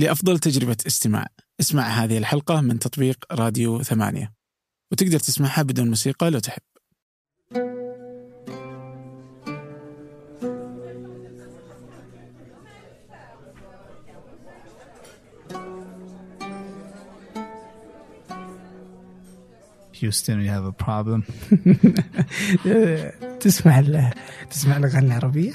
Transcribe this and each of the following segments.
لأفضل تجربة استماع. اسمع هذه الحلقة من تطبيق راديو ثمانية. وتقدر تسمعها بدون موسيقى لو تحب. Houston, we have a problem. تسمع ال- تسمع الأغاني العربية؟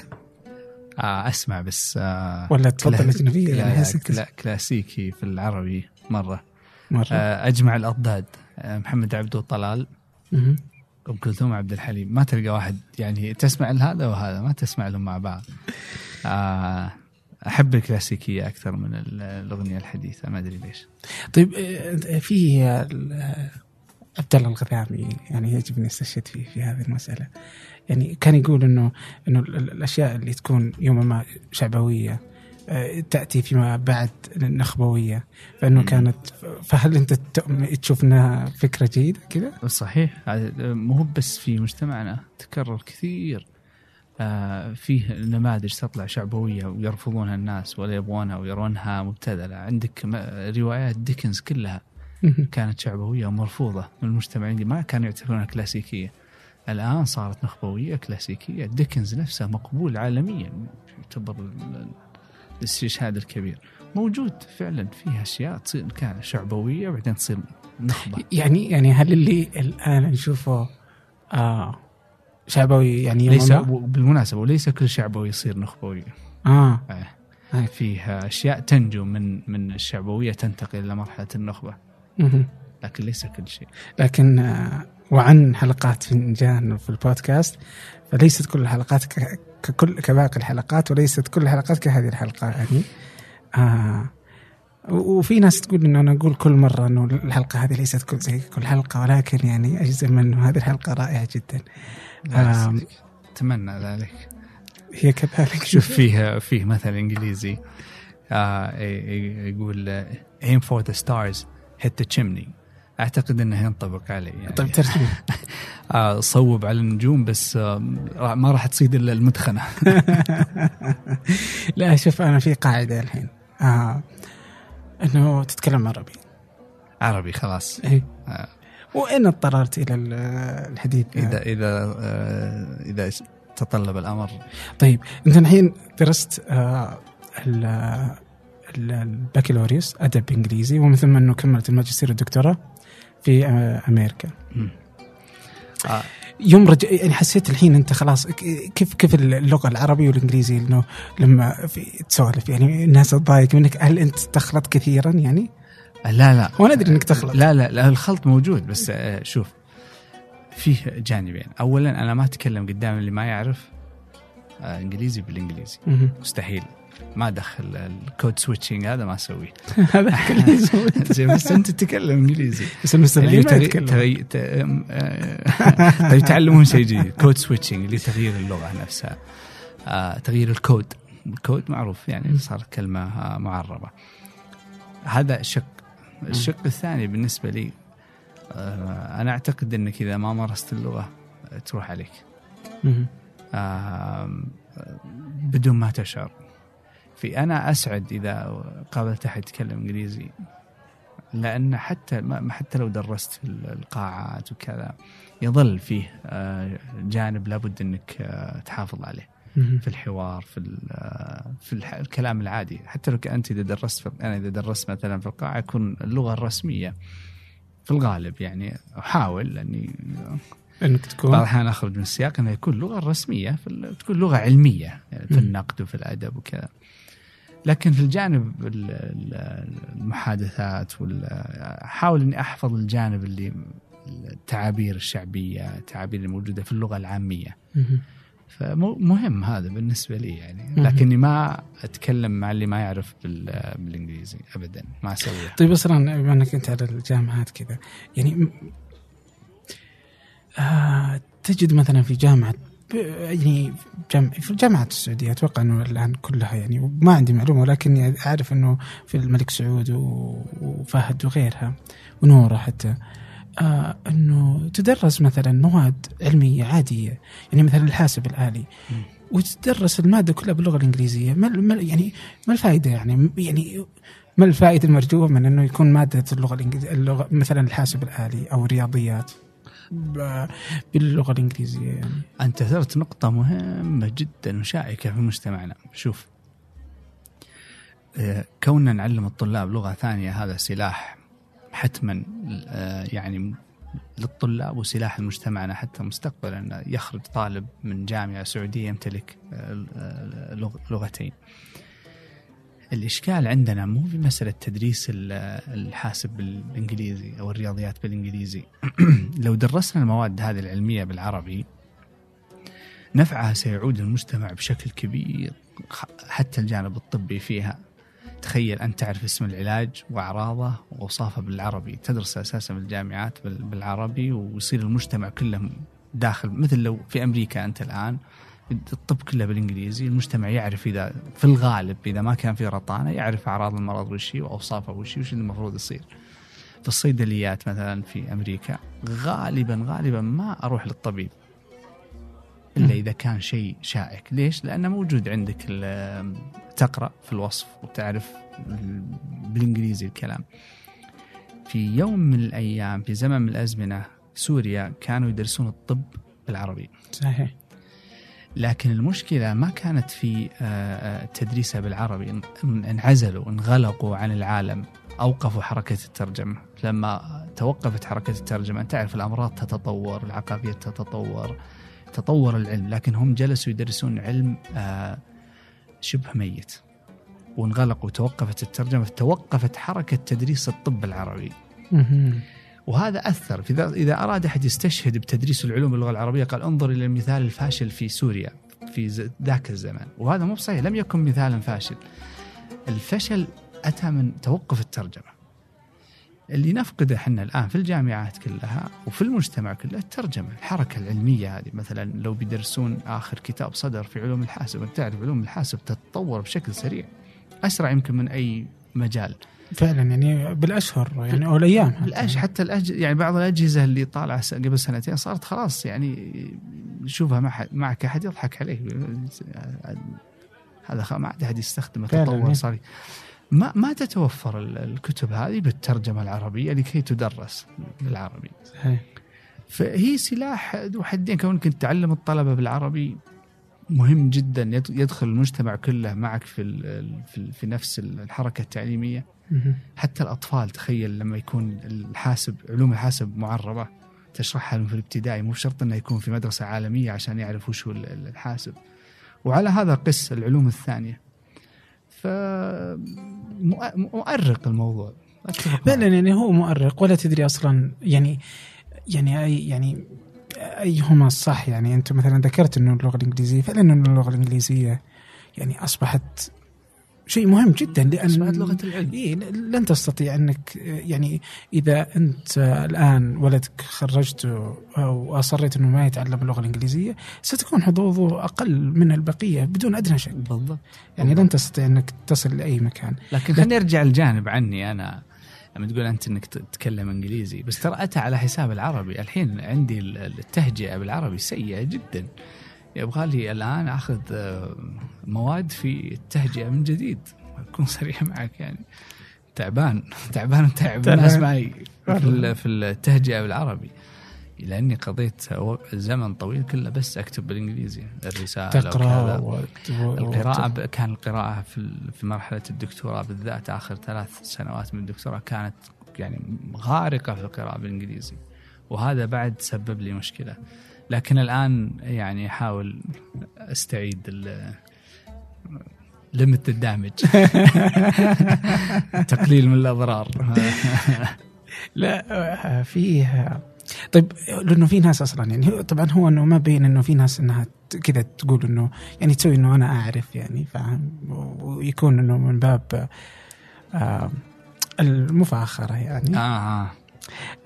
آه أسمع بس آه ولا تفضل اجنبيه؟ لا, لا, كلاسيكي في العربي مرة. مرة. آه أجمع الأضداد. آه محمد عبده طلال. ام كلثوم عبد الحليم. ما تلقى واحد يعني تسمع لهذا وهذا ما تسمع لهم مع بعض. آه أحب الكلاسيكية أكثر من ال- الأغنية الحديثة. ما أدري ليش. طيب آه، في آه، عبد الله الغثامي يعني يجب أن يستشهد فيه في هذه المسألة يعني كان يقول إنه إنه ال- ال- الأشياء اللي تكون يوما ما شعبوية آه، تأتي فيما بعد نخبوية فإنه. كانت فهل أنت تشوف إنها فكرة جيدة كذا؟ صحيح هذا مو بس في مجتمعنا تكرر كثير آه فيه نماذج تطلع شعبوية ويرفضونها الناس ولا يبغونها ويرونها مبتذلة عندك روايات ديكنز كلها. كانت شعبويه ومرفوضه من المجتمع الانجليزي ما كانوا يعتبرونها كلاسيكية. الآن صارت نخبوية كلاسيكية. ديكنز نفسه مقبول عالميا. يعتبر ال- الاستشهاد الكبير. موجود فعلا فيها أشياء تصير. كان شعبويه وبعدين تصير نخبة. يعني يعني هل اللي الآن نشوفه آه شعبوي يعني ليس؟ بالمناسبة وليس كل شعبوي يصير نخبوي آه. آه. آه. فيه أشياء تنجو من من الشعبويه تنتقل إلى مرحلة النخبة. لكن ليس كل شيء. لكن آه، وعن حلقات فنجان في البودكاست فليست كل الحلقات ككل كباقي الحلقات وليست كل الحلقات كهذه الحلقة يعني. آه وفي ناس تقول إنه أنا أقول كل مرة إنه الحلقة هذه ليست كل زي كل حلقة ولكن يعني أجزم إنه هذه الحلقة رائعة جدا. أتمنى ذلك. هي كذلك. شوف فيه فيه مثل إنجليزي. آه يقول aim for the stars. The chimney. أعتقد انه ينطبق علي يعني. طيب ترجمه آه صوب على النجوم بس آه ما راح تصيد إلا المدخنة. لا شوف أنا في قاعدة الحين. آه إنه تتكلم عربي. عربي خلاص. إيه. آه. وإن اضطررت إلى ال- الحديث إذا إذا آه إذا تطلب الأمر. طيب أنت الحين درست آه، البكالوريوس أدب إنجليزي ومن ثم أنه كملت الماجستير والدكتوراه في آه، أمريكا. مم. آه. يوم رج... يعني حسيت الحين أنت خلاص كيف كيف اللغة العربي والإنجليزي إنه لما في تسولف يعني الناس تضايق منك هل أنت تخلط كثيرا يعني؟ لا لا. وأنا أدري إنك تخلط. لا لا, لا الخلط موجود بس آه، شوف فيه جانبين. اولا أنا ما أتكلم قدام اللي ما يعرف آه، إنجليزي بالإنجليزي. مستحيل. ما ادخل ال code switching هذا ما أسويه. هذا زين بس أنت تتكلم إنجليزي. بس المستمعين تغي... يتعلمون شيء جديد. code switching اللي تغيير اللغة نفسها. آه، تغيير الكود. الكود معروف يعني صار كلمة آه، معربة. هذا شق. الشق الثاني بالنسبة لي أنا أعتقد إنك إذا ما مارست اللغة تروح عليك. بدون ما تشعر. في أنا أسعد إذا قابلت أحد يتكلم إنجليزي. لأن حتى ما حتى لو درست في القاعات وكذا يظل فيه آه، جانب لابد إنك آه، تحافظ عليه. في الحوار في آه، في الكلام العادي. حتى لو أنت إذا درست في أنا إذا درست مثلا في القاعة يكون اللغة الرسمية في الغالب يعني أحاول أني إنك بعض تكون الأحيان أخرج من السياق إنها يكون لغة رسمية تكون لغة علمية يعني في. النقد وفي الأدب وكذا. لكن في الجانب ال- ال- المحادثات أحاول إني أحفظ الجانب اللي التعابير الشعبية التعابير الموجوده في اللغة العامية مهم. فمهم هذا بالنسبة لي يعني. لكني ما أتكلم مع اللي ما يعرف بال- بالإنجليزي ابدا ما اسويها طيب أصلا بما إنك أنت على الجامعات كذا يعني آه تجد مثلا في جامعة يعني جامع في الجامعات السعودية أتوقع إنه الآن كلها يعني ما عندي معلومة ولكن أعرف إنه في الملك سعود و- وفهد وغيرها ونورة حتى آه إنه تدرس مثلا مواد علمية عادية يعني مثلا الحاسب الآلي. وتدرس المادة كلها باللغة الإنجليزية. ما ما- يعني ما الفائدة يعني؟ يعني ما الفائدة المرجوة من إنه يكون مادة اللغة الانجليزيه اللغة مثلا الحاسب الآلي أو الرياضيات؟ باللغة الإنجليزية يعني. انت اثرت نقطة مهمة جدا وشائكة في مجتمعنا، شوف. آه، كوننا نعلم الطلاب لغة ثانية هذا سلاح حتما آه، يعني للطلاب وسلاح لمجتمعنا حتى مستقبلا. يخرج طالب من جامعة سعودية يمتلك آه، لغ- لغتين. الإشكال عندنا مو في مسألة تدريس ال- الحاسب بالإنجليزي أو الرياضيات بالإنجليزي. لو درسنا المواد هذه العلمية بالعربي نفعها سيعود للمجتمع بشكل كبير حتى الجانب الطبي فيها. تخيل أن تعرف اسم العلاج وأعراضه وأوصافه بالعربي. تدرس أساسا في الجامعات بال- بالعربي ويصير المجتمع كله داخل. مثل لو في أمريكا أنت الآن الطب كله بالإنجليزي المجتمع يعرف إذا في الغالب إذا ما كان في رطانة يعرف أعراض المرض وش هي وأوصافه وش هي وش اللي المفروض يصير في الصيدليات مثلا في أمريكا غالبا غالبا ما أروح للطبيب إلا إذا كان شيء شائك، ليش؟ لأنه موجود عندك تقرأ في الوصف وتعرف ال- بالإنجليزي الكلام. في يوم من الأيام في زمن من الأزمنة سوريا كانوا يدرسون الطب بالعربي. صحيح لكن المشكلة ما كانت في آه، آه، تدريسها بالعربي. إن- انعزلوا انغلقوا عن العالم أوقفوا حركة الترجمة. لما توقفت حركة الترجمة تعرف الأمراض تتطور العقاريات تتطور تطور العلم. لكن هم جلسوا يدرسون علم آه، شبه ميت. وانغلقوا توقفت الترجمة توقفت حركة تدريس الطب العربي. وهذا أثر في ذا- إذا أراد أحد يستشهد بتدريس العلوم باللغة العربية قال انظر إلى المثال الفاشل في سوريا في ذاك الزمان. وهذا مو صحيح لم يكن مثالا فاشل. الفشل أتى من توقف الترجمة. اللي نفقده إحنا الآن في الجامعات كلها وفي المجتمع كله الترجمة الحركة العلمية هذه. مثلا لو بيدرسون آخر كتاب صدر في علوم الحاسب أنت تعرف علوم الحاسب تتطور بشكل سريع أسرع يمكن من أي مجال. فعلا يعني بالأشهر يعني أو الأيام حتى. الأج حتى الأج يعني بعض الأجهزة اللي طالعة س- قبل سنتين صارت خلاص يعني يشوفها مع معك أحد يضحك عليه هذا خ- ما عاد أحد يستخدمه تطور إيه. صار ما ما تتوفر ال- الكتب هذه بالترجمة العربية لكي تدرس بالعربي صحيح فهي سلاح ذو حدين كونك تعلم الطلبة بالعربي مهم جدا يد- يدخل المجتمع كله معك في في, في نفس الحركة التعليمية مهم. حتى الأطفال تخيل لما يكون الحاسب علوم الحاسب معربه تشرحها لهم في الابتدائي مو شرط إنه يكون في مدرسة عالمية عشان يعرف وش هو ال- ال- الحاسب. وعلى هذا قس العلوم الثانية. ف مؤ- مؤرق الموضوع. فعلا يعني هو مؤرق ولا تدري أصلا يعني يعني أي يعني أيهما الصح؟ يعني أنت مثلا ذكرت إنه اللغة الإنجليزية فعلا إنه اللغة الإنجليزية يعني أصبحت شيء مهم جدا لأن لغة العلم. إيه لن تستطيع أنك يعني إذا أنت الآن ولدك خرجته أو أصريت أنه ما يتعلم اللغة الإنجليزية ستكون حظوظه أقل من البقية بدون أدنى شك. بالضبط. يعني لن تستطيع أنك تصل لأي مكان. لكن خليني أرجع الجانب عني. أنا لما تقول أنت أنك تتكلم إنجليزي بس ترى أتى على حساب العربي. الحين عندي ال- التهجئة بالعربي سيئة جدا. يبغى لي الآن أخذ آه، مواد في التهجئه من جديد. أكون صريح معك يعني. تعبان تعبان تعبان. الناس معي في في التهجئة بالعربي. لأني قضيت زمن طويل كله بس أكتب بالإنجليزي. الرسالة تقرأ. و... القراءة ب- كان القراءة في في مرحلة الدكتوراه بالذات. آخر ثلاث سنوات من الدكتوراه كانت يعني غارقة في القراءة بالإنجليزي. وهذا بعد سبب لي مشكلة. لكن الآن يعني أحاول أستعيد ال لمت الدامج تقليل من الأضرار. لا آه، فيه طيب لأنه في ناس أصلا يعني طبعا هو إنه ما بين إنه في ناس إنها كذا تقول إنه يعني تسوي إنه أنا أعرف يعني فاهم؟ ويكون إنه من باب آه المفاخرة يعني. آه.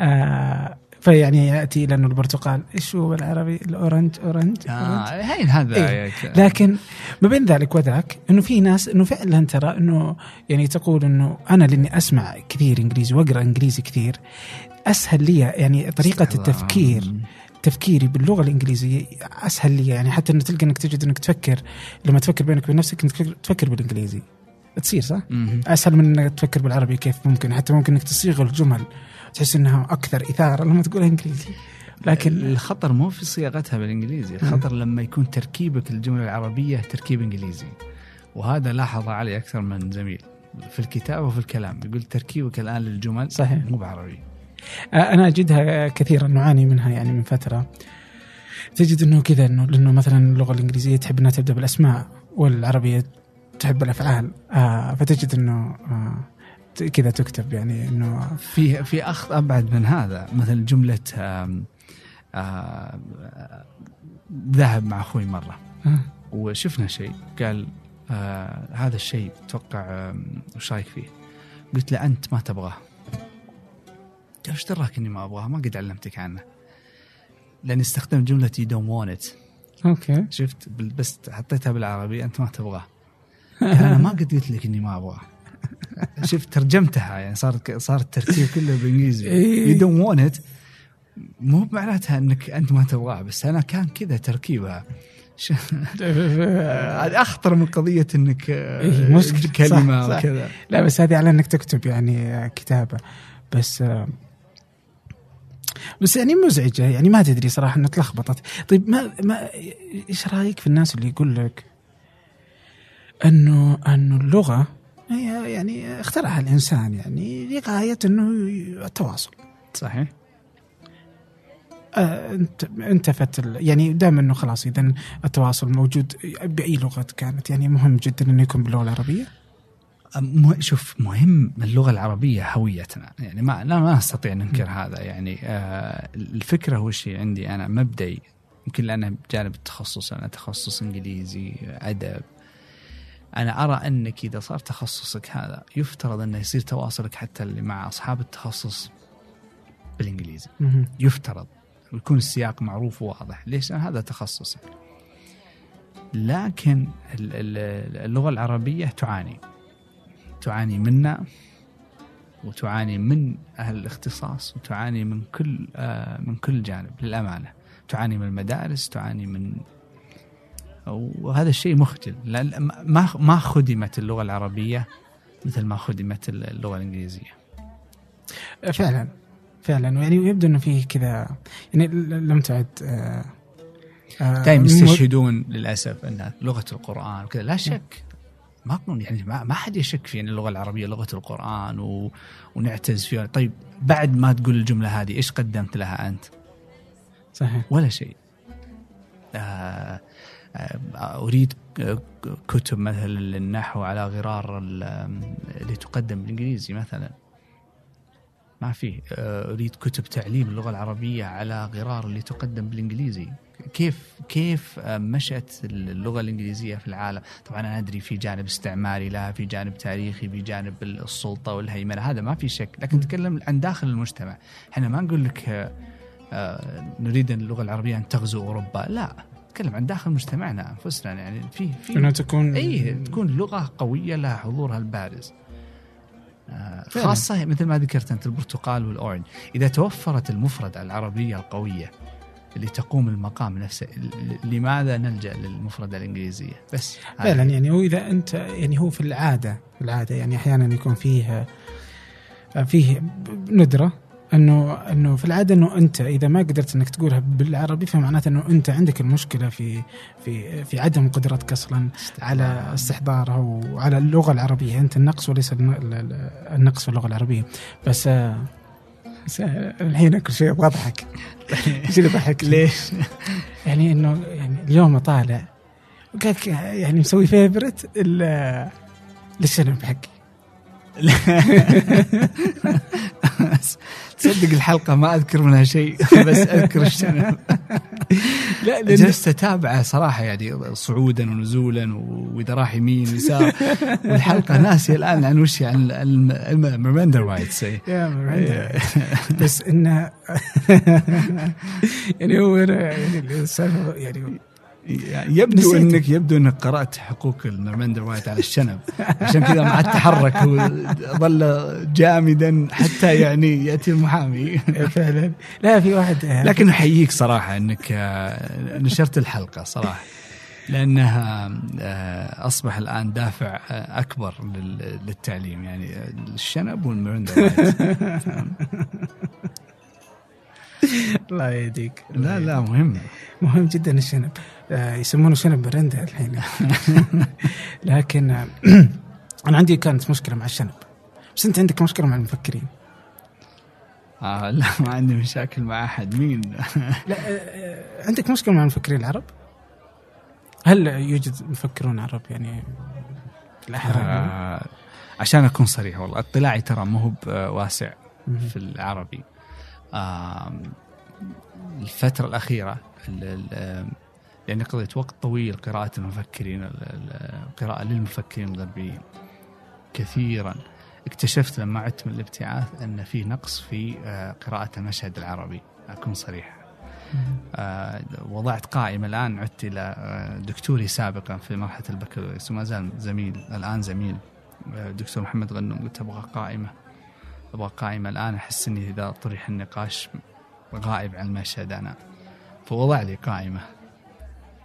آه. فيعني يأتي لأنه البرتقال. إيش هو بالعربي؟ ال orange orange, آه orange. هين هذا إيه. لكن ما بين ذلك وذاك إنه في ناس إنه فعلا ترى إنه يعني تقول إنه أنا لأني أسمع كثير إنجليزي وأقرأ إنجليزي كثير أسهل لي يعني طريقة التفكير تفكيري باللغة الإنجليزية أسهل لي. يعني حتى إنه تلقى إنك تجد إنك تفكر لما تفكر بينك وبين نفسك إنك تفكر بالإنجليزي. تصير صح؟ أسهل من إنك تفكر بالعربي كيف ممكن؟ حتى ممكن إنك تصيغ الجمل. تحس إنها أكثر إثارة لما تقولها إنجليزي. لكن الخطر مو في صياغتها بالإنجليزي الخطر لما يكون تركيبك الجملة العربية تركيب إنجليزي. وهذا لاحظ علي أكثر من زميل في الكتابة وفي الكلام. يقول تركيبك الآن للجمل صحيح. مو بعربي. أنا أجدها كثيرا نعاني منها يعني من فترة. تجد إنه كذا إنه لأنه مثلا اللغة الإنجليزية تحب إنها تبدأ بالأسماء والعربية تحب الأفعال. آه فتجد إنه آه كذا تكتب يعني إنه في في اخذ أبعد من هذا مثل جملة ذهب مع أخوي مرة. آه. وشفنا شيء قال آه هذا الشيء أتوقع آم، وش رأيك فيه؟ قلت له أنت ما تبغاه. قال إيش دراك إني ما أبغاه؟ ما قد علمتك عنه. لاني استخدمت جملة you don't want it okay. شفت؟ بس حطيتها بالعربي أنت ما تبغاه. أنا ما قد قلت لك إني ما أبغاه. شفت ترجمتها يعني صار صار الترتيب كله بالانجليزي. you don't want it مو معناتها إنك أنت ما تبغاه بس أنا كان كذا تركيبها. أخطر من قضية إنك آه، إيه، مشكلة. كلمة صح، صح. وكذا. لا بس هذه على إنك تكتب يعني آه، كتابة. بس آه، بس يعني مزعجة. يعني ما تدري صراحة إنها تلخبطت. طيب ما ما إيش رأيك في الناس اللي يقول لك إنه إنه اللغة هي يعني اخترعها الإنسان يعني لغاية إنه التواصل. صحيح. آه، انت انتفت يعني دائما إنه خلاص اذا التواصل موجود بأي لغة كانت. يعني مهم جدا إنه يكون باللغة العربية؟ شوف مهم اللغة العربية هويتنا. يعني ما لا ما أستطيع ننكر هذا. يعني آه الفكرة هو شيء عندي أنا مبدئي. يمكن لأنه بجانب التخصص أنا تخصص إنجليزي أدب أنا أرى أنك إذا صار تخصصك هذا يفترض أنه يصير تواصلك حتى اللي مع أصحاب التخصص بالإنجليزي. مهم. يفترض ويكون السياق معروف وواضح. ليش؟ لأن هذا تخصصك. لكن ال- ال- اللغة العربية تعاني. تعاني منا وتعاني من أهل الاختصاص وتعاني من كل آه، من كل جانب للأمانة. تعاني من المدارس تعاني من وهذا الشيء مخجل. لأن ما ما خدمت اللغة العربية مثل ما خدمت اللغة الإنجليزية. فعلا. فعلا. يعني يبدو إنه فيه كذا يعني لم تعد آه، آه، دائما يستشهدون للأسف انها لغة القرآن وكذا. لا شك. ما يعني ما, ما حد يشك في أن اللغة العربية لغة القرآن و... ونعتز فيها. طيب بعد ما تقول الجملة هذه إيش قدمت لها أنت؟ صحيح. ولا شيء. آه أريد كتب مثلا للنحو على غرار ال- اللي تقدم بالإنجليزي مثلا. ما في آه، أريد كتب تعليم اللغة العربية على غرار اللي تقدم بالإنجليزي. كيف كيف آه، مشت اللغة الإنجليزية في العالم؟ طبعا أنا أدري في جانب استعماري لها في جانب تاريخي في جانب السلطة والهيمنة. هذا ما في شك. لكن نتكلم عن داخل المجتمع. إحنا ما نقول لك آه، آه، نريد اللغة العربية أن تغزو أوروبا. لا. نتكلم عن داخل مجتمعنا أنفسنا يعني في في انه تكون اي تكون لغة قوية لها حضورها البارز آه،. خاصة مثل ما ذكرت أنت البرتقال والأورنج إذا توفرت المفردة العربية القوية اللي تقوم المقام نفسه لماذا نلجأ للمفردة الإنجليزية بس. فعلا يعني هو إذا أنت يعني هو في العادة في العادة يعني أحيانا يكون فيه فيه ندرة إنه إنه في العادة إنه أنت إذا ما قدرت إنك تقولها بالعربي فمعناته إنه أنت عندك المشكلة في في في عدم قدرتك أصلا على استحضارها وعلى اللغة العربية. أنت النقص وليس الن- ال- ال- النقص في اللغة العربية. بس الحين كل شيء أبغى أضحك. إيش اللي ضحك ليش؟ يعني إنه يعني اليوم طالع يعني مسوي فيفرت للشنب حقي. تصدق الحلقة ما أذكر منها شيء بس أذكر الشنب. لا جلست أتابعه صراحة يعني صعودا ونزولا وإذا راح يمين ويسار. والحلقة ناسي الآن عن وش عن ال Miranda rights. بس إنه يعني هو يعني السالفة يعني يبدو نسيت. انك يبدو إنك قرأت حقوق ال Miranda rights على الشنب. عشان كذا ما عاد تحرك هو ظل جامدا حتى يعني يأتي المحامي. فعلا. لا في واحد لكن أحييك صراحة إنك آه، نشرت الحلقة صراحة لأنها آه، أصبح الآن دافع آه، أكبر لل- للتعليم. يعني آه، الشنب والمرندا لايت. الله يهديك. لا لا مهم. مهم جدا الشنب. آه، يسمونه شنب برندا الحين. لكن آه، أنا عندي كانت مشكلة مع الشنب. بس أنت عندك مشكلة مع المفكرين. آه لا ما عندي مشاكل مع أحد. مين؟ لا آه، آه، عندك مشكلة مع المفكرين العرب؟ هل يوجد مفكرون عرب يعني في الأحرار؟ آه عشان أكون صريح والله اطلاعي ترى مو هو واسع في العربي. آه الفترة الأخيرة ال- ال- يعني قضيت وقت طويل قراءة المفكرين ال- ال- القراءة للمفكرين الغربيين كثيرا. اكتشفت لما عدت من الابتعاث أن في نقص في آه، قراءة المشهد العربي. أكون صريح. آه، وضعت قائمة الآن عدت إلى آه، دكتوري سابقا في مرحلة البكالوريوس. وما زال زميل الآن زميل دكتور محمد غنوم. قلت أبغى قائمة. أبغى قائمة الآن. أحس أني إذا طرح النقاش غائب عن المشهد أنا. فوضع لي قائمة.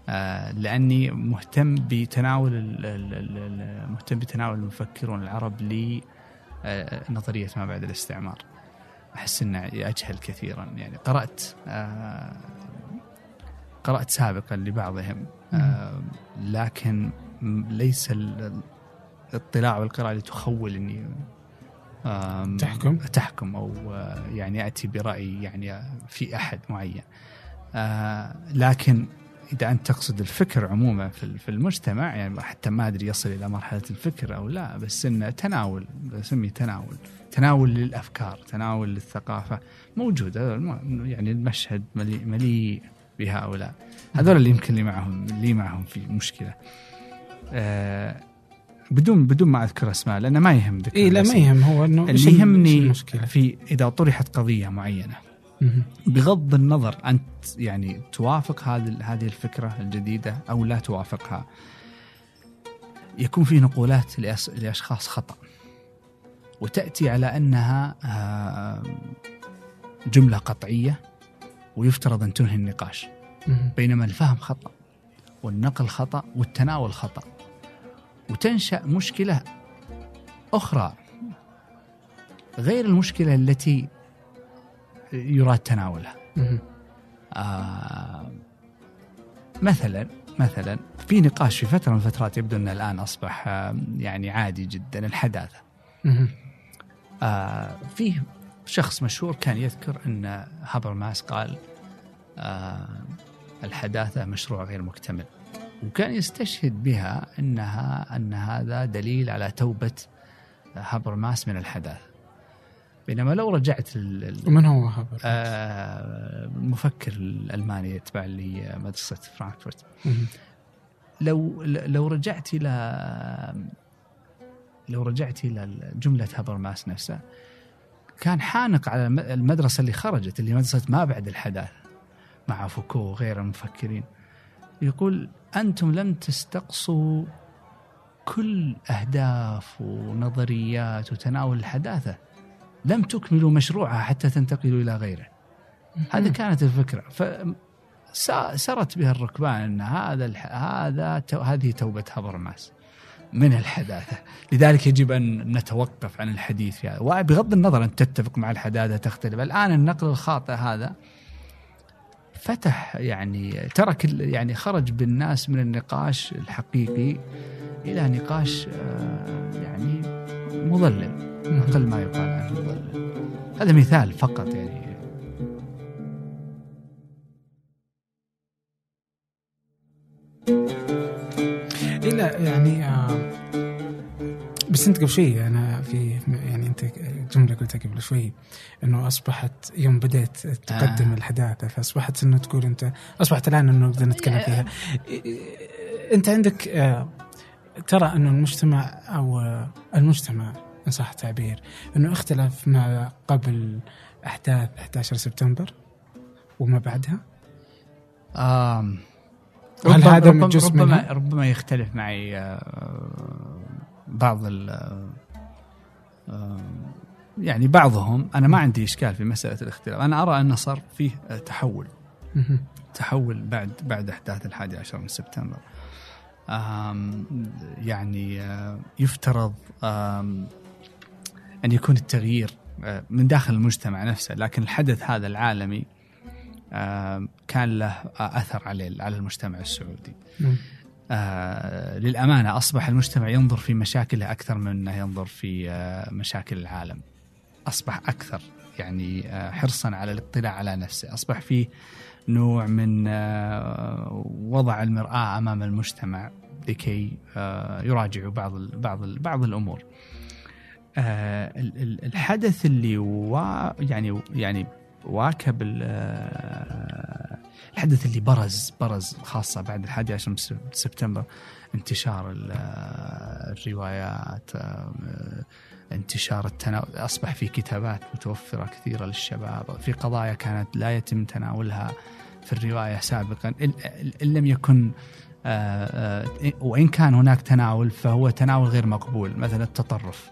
آه، لأني مهتم بتناول مهتم بتناول المفكرون العرب لنظرية ما بعد الاستعمار. أحس أنه أجهل كثيرا. يعني قرأت آه، قرأت سابقا لبعضهم آه، لكن ليس ال- الاطلاع والقراءة اللي تخول اني تحكم؟ تحكم أو آه، يعني أتي برأي يعني في أحد معين. آه، لكن اذا انت تقصد الفكر عموما في ال- في المجتمع يعني حتى ما أدري يصل إلى مرحلة الفكر أو لا بس انه تناول بسميه تناول تناول للأفكار تناول للثقافة موجودة يعني المشهد مليء مليء بهؤلاء هذول اللي يمكن لي معهم اللي معهم في مشكلة آه بدون بدون ما أذكر أسماء لأنه ما يهم ذكر اي لا ما. يهم هو إنه اللي ال- يهمني في إذا طرحت قضية معينة. بغض النظر انت يعني توافق هذه هذه الفكرة الجديدة أو لا توافقها يكون في نقولات لأشخاص خطأ وتأتي على أنها آه، جملة قطعية ويفترض أن تنهي النقاش. بينما الفهم خطأ والنقل خطأ والتناول خطأ وتنشأ مشكلة أخرى غير المشكلة التي يراد تناولها. آه مثلا مثلا في نقاش في فترة من الفترات يبدو انه الآن أصبح آه يعني عادي جدا الحداثة. آه فيه شخص مشهور كان يذكر أن هابرماس قال آه الحداثة مشروع غير مكتمل وكان يستشهد بها أنها أن هذا دليل على توبة هابرماس من الحداثة بينما لو رجعت ومن هو هابر؟ آه، المفكر الألماني يتبع لمدرسه فرانكفورت مهم. لو لو رجعت إلى لو رجعت إلى جملة هابرماس نفسها كان حانق على الم- المدرسة اللي خرجت اللي مدرسة ما بعد الحداثه مع فوكو وغير المفكرين يقول أنتم لم تستقصوا كل أهداف ونظريات وتناول الحداثة لم تكملوا مشروعها حتى تنتقلوا إلى غيره. هذه كانت الفكرة. ف سا- سرت بها الركبان أن هذا الح... هذا تو... هذه توبة هابرماس من الحداثة، لذلك يجب أن نتوقف عن الحديث في هذا، وبغض النظر أن تتفق مع الحداثة تختلف، الآن النقل الخاطئ هذا فتح يعني ترك يعني خرج بالناس من النقاش الحقيقي إلى نقاش آه، يعني مضلل أقل ما يقال عنه مضلل. هذا مثال فقط يعني إيه لا يعني آه بس أنت قبل شوي أنا في يعني أنت جملة قلتها قبل شوي إنه أصبحت يوم بديت تقدم آه. آه. الحداثة فأصبحت إنه تقول أنت أصبحت الآن إنه نقدر نتكلم فيها أنت عندك آه ترى أنه المجتمع آه المجتمع إن صح التعبير أنه اختلف ما قبل أحداث 11 سبتمبر وما بعدها؟ آم هل ربما- هذا من جزء ربما؟ ربما يختلف معي آه، بعض ال آه، يعني بعضهم. أنا ما عندي إشكال في مسألة الاختلاف. أنا أرى أن صار فيه تحول. تحول بعد بعد أحداث الحادي عشر من سبتمبر. يعني يفترض أن يكون التغيير آه، من داخل المجتمع نفسه لكن الحدث هذا العالمي كان له آه، أثر على على المجتمع السعودي. مم. آه، للأمانة أصبح المجتمع ينظر في مشاكله أكثر من أنه ينظر في آه، مشاكل العالم. أصبح أكثر يعني حرصا على الاطلاع على نفسه. أصبح فيه نوع من آه، وضع المرآة أمام المجتمع لكي آه، يراجعوا بعض ال- بعض ال- بعض الأمور. آه، ال- ال- الحدث اللي وا يعني يعني واكب ال- الحدث اللي برز برز خاصة بعد الحادي عشر من سب- سبتمبر انتشار ال- الروايات انتشار التناول أصبح في كتابات متوفرة كثيرة للشباب في قضايا كانت لا يتم تناولها في الرواية سابقا إن, لم يكن آه، آه، وإن كان هناك تناول فهو تناول غير مقبول مثلا التطرف.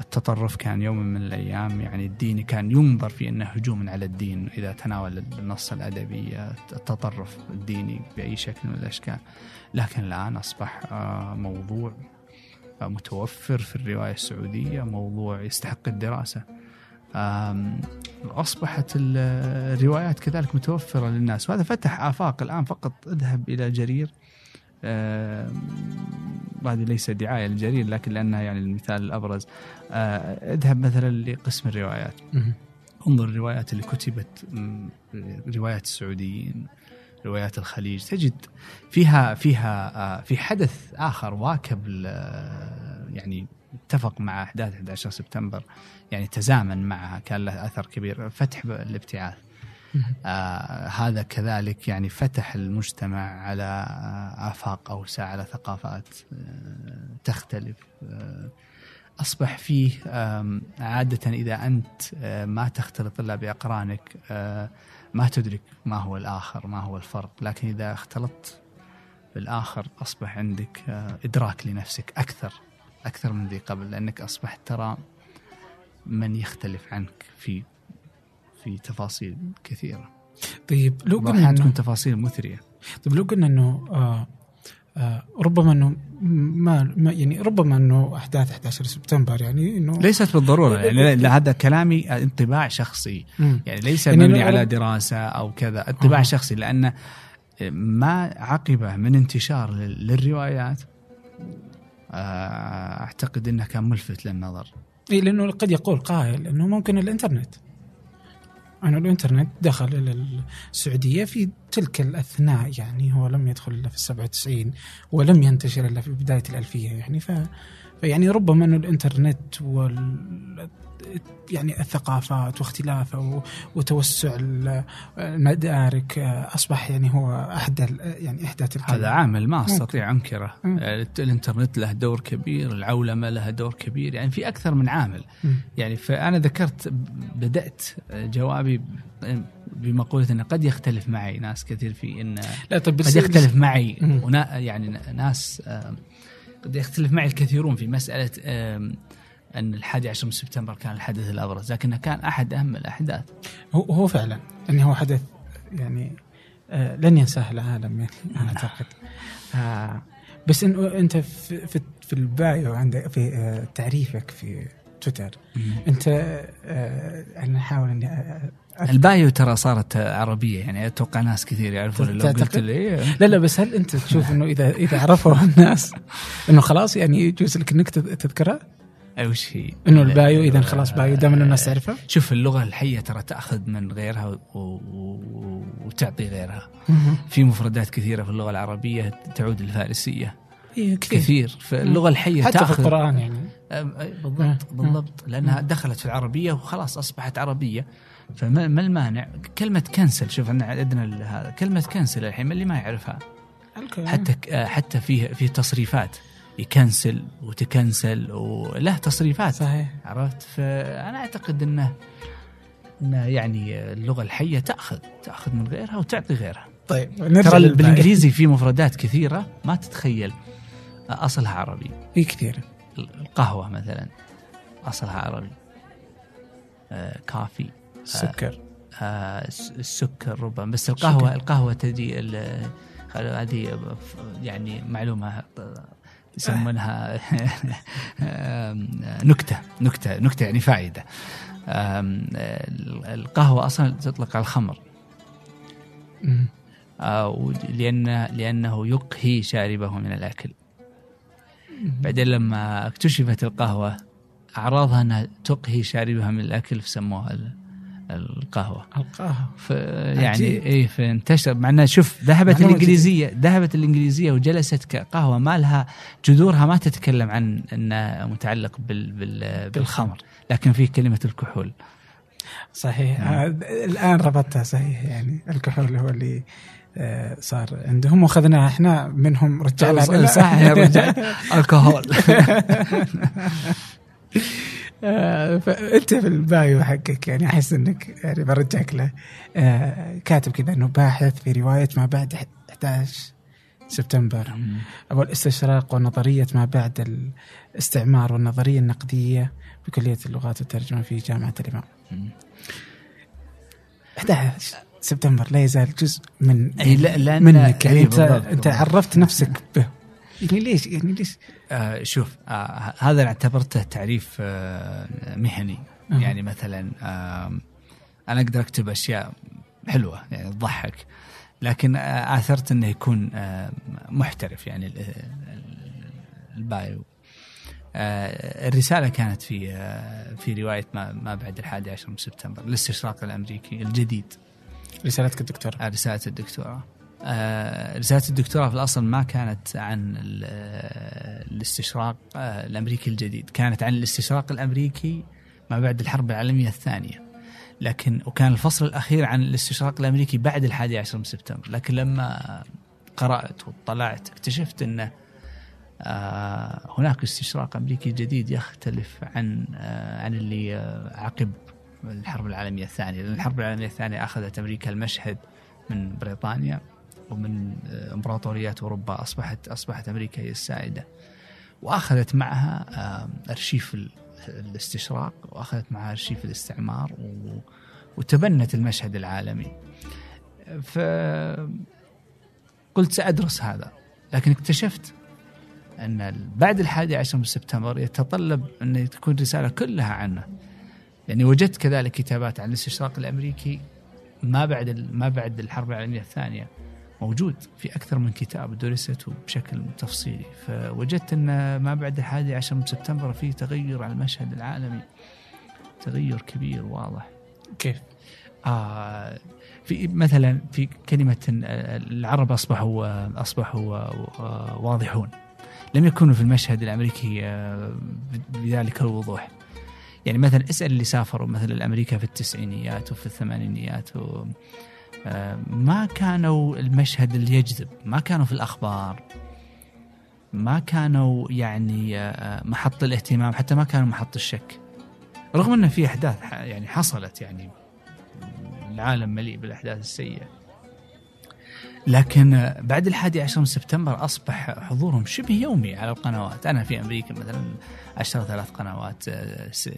التطرف كان يوم من الأيام يعني الدين كان ينظر في إنه هجوم على الدين إذا تناول النص الأدبي التطرف الديني بأي شكل من الأشكال لكن الآن أصبح آه، موضوع متوفر في الرواية السعودية موضوع يستحق الدراسة. آم، أصبحت ال- الروايات كذلك متوفرة للناس. وهذا فتح آفاق. الآن فقط أذهب إلى جرير. آم، هذه ليس دعاية للجرير لكن لأنها يعني المثال الأبرز. آه، أذهب مثلا لقسم الروايات. انظر الروايات اللي كتبت روايات السعوديين. روايات الخليج. تجد فيها فيها آه، في حدث آخر واكب آه، يعني اتفق مع أحداث 11 سبتمبر يعني تزامن معها كان له أثر كبير فتح الابتعاث. آه هذا كذلك يعني فتح المجتمع على آه آفاق أوسع على ثقافات آه تختلف. آه أصبح فيه عادة إذا أنت ما تختلط إلا بأقرانك آه ما تدرك ما هو الآخر ما هو الفرق لكن إذا اختلطت بالآخر أصبح عندك آه إدراك لنفسك أكثر أكثر من ذي قبل لأنك أصبحت ترى من يختلف عنك في في تفاصيل كثيرة. طيب لو قلنا تكون تفاصيل مثرية. طيب لو قلنا آه آه ربما إنه ما, ما يعني ربما إنه أحداث 11 سبتمبر يعني إنه ليست بالضرورة يعني هذا كلامي انطباع شخصي. يعني ليس يعني مبني على دراسة أو كذا انطباع أها. شخصي لأن ما عقبة من انتشار لل- للروايات آه، أعتقد إنه كان ملفت للنظر إيه لأنه قد يقول قائل إنه ممكن الإنترنت انه الإنترنت دخل إلى السعودية في تلك الأثناء يعني هو لم يدخل إلا في 97 ولم ينتشر إلا في بداية الألفية يعني ف فيعني ربما انه الإنترنت وال يعني الثقافات واختلافها و- وتوسع ال- المدارك آه، أصبح يعني هو احدى ال- يعني إحدى تلك هذا عامل ما. أستطيع أنكره. آه، الإنترنت له دور كبير العولمة لها دور كبير يعني في أكثر من عامل. يعني فأنا ذكرت بدأت جوابي بمقولة أنه قد يختلف معي ناس كثير في أن لا طيب قد يختلف معي. ونا يعني ناس قد يختلف معي الكثيرون في مسألة أن الحادي عشر من سبتمبر كان الحدث الأبرز لكنه كان أحد أهم الأحداث. هو هو فعلا أنه هو حدث يعني آه لن ينساه العالم يعني نعم. أعتقد. آه بس انه أنت في في, في البايو عندك في آه تعريفك في تويتر أنت آه أنا أحاول أني ال bio ترى صارت عربية يعني أتوقع ناس كثير يعرفون لو قلت؟ لي لا لا بس هل أنت تشوف إنه إذا إذا عرفوا الناس إنه خلاص يعني يجوز لك إنك تذ- تذكرها؟ وش هي إنه ال bio إذا خلاص bio دام الناس تعرفها؟ شوف اللغة الحية ترى تأخذ من غيرها. وتعطي غيرها. في مفردات كثيرة في اللغة العربية تعود للفارسية إيه كثير. كثير. فاللغة الحية حتى في تأخذ. القرآن يعني. بالضبط بالضبط. لأنها دخلت في العربية وخلاص أصبحت عربية. فما ما المانع. كلمة كنسل شوف أن عندنا هذا كلمة كنسل الحين من اللي ما يعرفها. حتى حتى فيه في تصريفات. يكنسل وتكنسل وله تصريفات. صحيح. عرفت؟ فأنا أعتقد أنه أنه يعني اللغة الحية تأخذ تأخذ من غيرها وتعطي غيرها. طيب نرجع ترى. بالإنجليزي في مفردات كثيرة ما تتخيل. أصلها عربي. إي كثير. القهوة مثلا أصلها عربي. آه كافي. سكر. آه، الس- السكر ربما. بس القهوة شكر. القهوة تجي هذه يعني معلومة يسمونها نكتة نكتة نكتة يعني فائدة. القهوة أصلا تطلق على الخمر. آه، لأن لأنه يقهي شاربه من الأكل. بعدين لما اكتشفت القهوة أعراضها أنها تقهي شاربها من الأكل فسموها ال- القهوة. القاها ف يعني. اي فانتشر. مع انها شوف ذهبت الانجليزيه ذهبت الإنجليزية وجلست كقهوة ما لها جذورها ما تتكلم عن إنه متعلق بال بال بالخمر. لكن فيه كلمة الكحول. صحيح. آه، الآن ربطتها صحيح يعني الكحول هو اللي صار عندهم. واخذناها إحنا منهم رجعنا. صح يا رجال. الكحول. آه، فانت في البايو حقك يعني أحس إنك يعني برجعك له. آه، كاتب كذا إنه باحث في رواية ما بعد 11 سبتمبر. أبو الاستشراق ونظرية ما بعد الاستعمار والنظرية النقدية بكلية اللغات والترجمة في جامعة الإمام. 11 سبتمبر لا يزال جزء من اي لا لأن منك يعني إنت إنت. عرفت نفسك به. يعني ليش؟ يعني ليش؟ آه شوف آه هذا اعتبرته تعريف آه مهني. أها. يعني مثلا آه أنا أقدر أكتب أشياء حلوة يعني تضحك لكن آه آثرت إنه يكون آه محترف يعني ال- ال- البايو. آه الرسالة كانت في آه في رواية ما, ما بعد الحادي عشر من سبتمبر الاستشراق الأمريكي الجديد. رسالتك الدكتور آه، رسالة الدكتوراه رسالة الدكتوراه في الأصل ما كانت عن آه، الاستشراق آه، الأمريكي الجديد. كانت عن الاستشراق الأمريكي ما بعد الحرب العالمية الثانية. لكن وكان الفصل الأخير عن الاستشراق الأمريكي بعد الحادي عشر من سبتمبر. لكن لما قرأت واطلعت اكتشفت أنه آه، هناك استشراق أمريكي جديد يختلف عن عن اللي عقب الحرب العالمية الثانية. لأن الحرب العالمية الثانية أخذت أمريكا المشهد من بريطانيا ومن آه، إمبراطوريات أوروبا أصبحت أصبحت أمريكا هي السائدة. وأخذت معها آه، أرشيف ال- الاستشراق وأخذت معها أرشيف الاستعمار وتبنت المشهد العالمي. ف قلت سأدرس هذا. لكن اكتشفت أن بعد الحادي عشر من سبتمبر يتطلب أن تكون رسالة كلها عنه. يعني وجدت كذلك كتابات عن الاستشراق الأمريكي ما بعد ما بعد الحرب العالمية الثانية. موجود في أكثر من كتاب درست بشكل تفصيلي. فوجدت أن ما بعد الحادي عشر من سبتمبر في تغير على المشهد العالمي. تغير كبير واضح. كيف؟ آه في مثلا في كلمة آه، العرب أصبحوا آه، أصبحوا آه، واضحون. لم يكونوا في المشهد الأمريكي آه، بذلك الوضوح. يعني مثلا اسأل اللي سافروا مثلا لأمريكا في التسعينيات وفي الثمانينيات و آه، ما كانوا المشهد اللي يجذب ما كانوا في الأخبار ما كانوا يعني آه، محط الاهتمام حتى ما كانوا محط الشك. رغم أن في أحداث ح- يعني حصلت يعني العالم مليء بالأحداث السيئة. لكن آه، بعد الحادي عشر من سبتمبر أصبح حضورهم شبه يومي على القنوات. أنا في أمريكا مثلا أشتغل ثلاث قنوات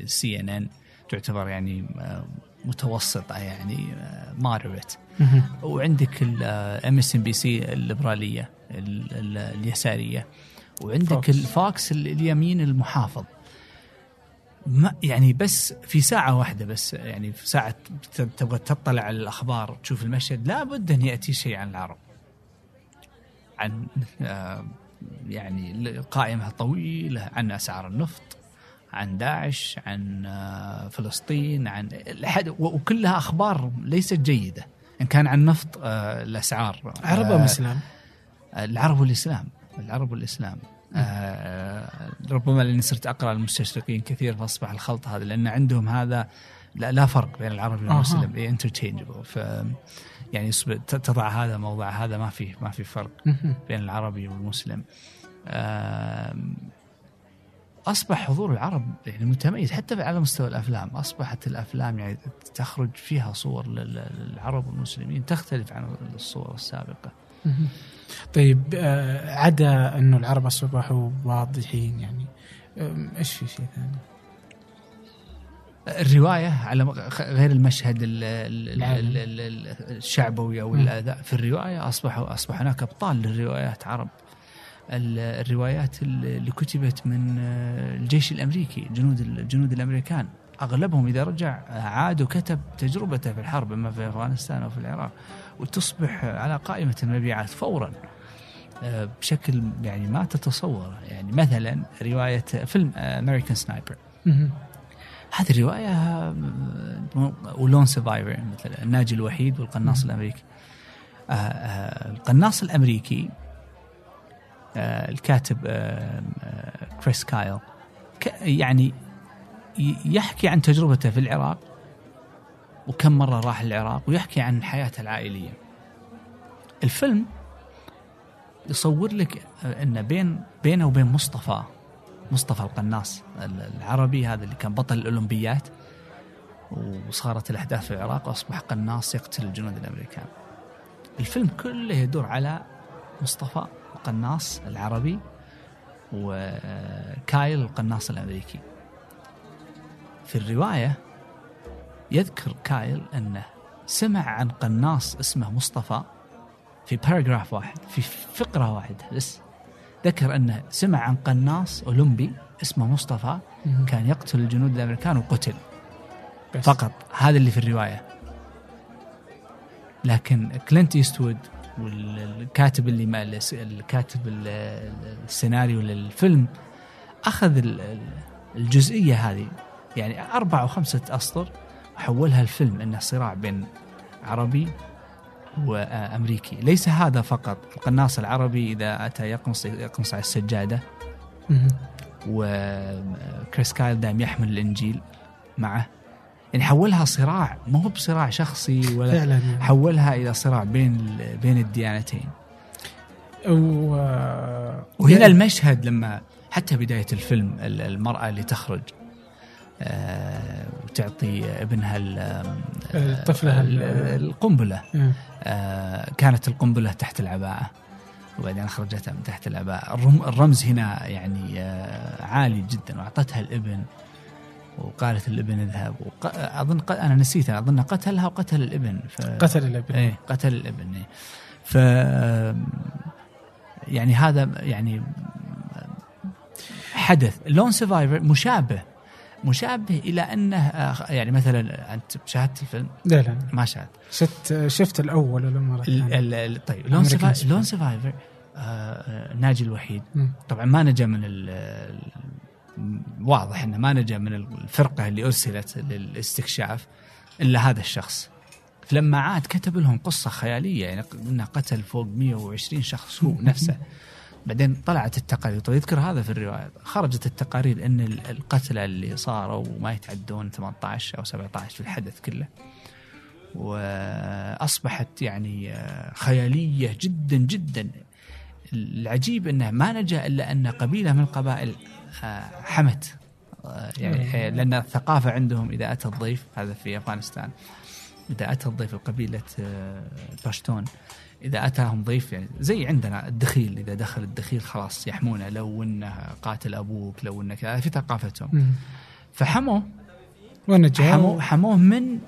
CNN تعتبر يعني آه، متوسطة يعني ماربت وعندك ال MSNBC الليبرالية ال- ال- اليسارية. وعندك فوكس. الفوكس ال- اليمين المحافظ. ما يعني بس في ساعة واحدة بس يعني في ساعة تبغى تطلع على الأخبار تشوف المشهد لابد أن يأتي شيء عن العرب. عن آه، يعني قائمة طويلة عن أسعار النفط عن داعش عن آه، فلسطين عن وكلها أخبار ليست جيدة. إن كان عن نفط آه، الأسعار عرب أم إسلام؟ العرب والإسلام العرب والإسلام. ربما لأني صرت أقرأ المستشرقين كثير فأصبح الخلط هذا لأن عندهم هذا لا, لا فرق بين العربي. والمسلم انترتشينجبل ف يعني تضع هذا موضع هذا ما في ما في فرق. بين العربي والمسلم أصبح حضور العرب يعني متميز حتى على مستوى الأفلام أصبحت الأفلام يعني تخرج فيها صور لل- للعرب والمسلمين تختلف عن الصور السابقة. طيب آه، عدا أنه العرب أصبحوا واضحين يعني إيش في شيء ثاني؟ الرواية على غير المشهد ال- ال- ال- نعم. ال- ال- ال- الشعبوي أو. الاداء في الرواية أصبحوا أصبح هناك أبطال للروايات عرب ال- الروايات اللي كتبت من آه، الجيش الأمريكي جنود الجنود الأمريكان أغلبهم إذا رجع عاد وكتب تجربته في الحرب أما في أفغانستان أو في العراق وتصبح على قائمة المبيعات فورا. آه، بشكل يعني ما تتصوره. يعني مثلا رواية فيلم American Sniper. هذه الرواية آه، و Lone Survivor مثل الناجي الوحيد والقناص مم. الأمريكي. آه، القناص الأمريكي آه، الكاتب كريس كايل يعني يحكي عن تجربته في العراق. وكم مرة راح العراق ويحكي عن حياته العائلية الفيلم يصور لك إن بين بينه وبين مصطفى مصطفى القناص العربي هذا اللي كان بطل الأولمبيات وصارت الأحداث في العراق وأصبح قناص يقتل الجنود الأمريكان. الفيلم كله يدور على مصطفى القناص العربي وكايل القناص الأمريكي. في الرواية يذكر كايل أنه سمع عن قناص اسمه مصطفى في paragraph واحد في فقرة واحدة بس ذكر أنه سمع عن قناص أولمبي اسمه مصطفى. كان يقتل الجنود الأمريكان وقتل بس. فقط هذا اللي في الرواية لكن كلينت إيستوود والكاتب اللي ما الكاتب ال- السيناريو للفيلم أخذ ال- ال- الجزئية هذه يعني أربع أو خمسه أسطر وحولها الفيلم أنه صراع بين عربي وأمريكي. ليس هذا فقط القناص العربي إذا أتى يقنص يقنص على السجادة. وكريس كايل دائم يحمل الإنجيل معه. يعني حولها صراع مو هو بصراع شخصي ولا فعلا يعني. حولها إلى صراع بين بين الديانتين. و... وهنا المشهد لما حتى بداية الفيلم ال- المرأة اللي تخرج. وتعطي ابنها ال- الطفلة ال- ال- القنبلة. آه. آه، كانت القنبلة تحت العباءة وبعدين أخرجتها من تحت العباءة. الرم- الرمز هنا يعني آه، عالي جدا وأعطتها الابن وقالت الابن اذهب. وق... أظن ق... أنا نسيتها أظن قتلها وقتل الابن. ف... قتل الابن. إيه قتل الابن إيه. ف يعني هذا يعني حدث. Lone Survivor مشابه. مشابه إلى أنه آه، يعني مثلا أنت شاهدت الفيلم لا لا ما شاهدت شفت شفت الأول ولا مرة ال- الثانية؟ ال- ال- طيب Lone Survivor. Lone Survivor آه، ناجي الوحيد. طبعا ما نجا من واضح إنه ما نجا من الفرقة اللي أرسلت للاستكشاف إلا هذا الشخص لما عاد كتب لهم قصة خيالية يعني إنه قتل فوق 120 شخص هو نفسه بعدين طلعت التقارير. طيب يذكر هذا في الرواية. خرجت التقارير إن ال- القتلى اللي صاروا ما يتعدون 18 أو 17 في الحدث كله. وأصبحت يعني آه، خيالية جدا جدا. العجيب انه ما نجا إلا أن قبيلة من القبائل آه، حمت. آه، يعني لأن الثقافة عندهم إذا أتى الضيف هذا في أفغانستان إذا أتى الضيف قبيله آه، باشتون إذا أتاهم ضيف يعني زي عندنا الدخيل إذا دخل الدخيل خلاص يحمونه لو إنه قاتل أبوك لو إنك في ثقافتهم. فحموه. ونجا. حموه حموه من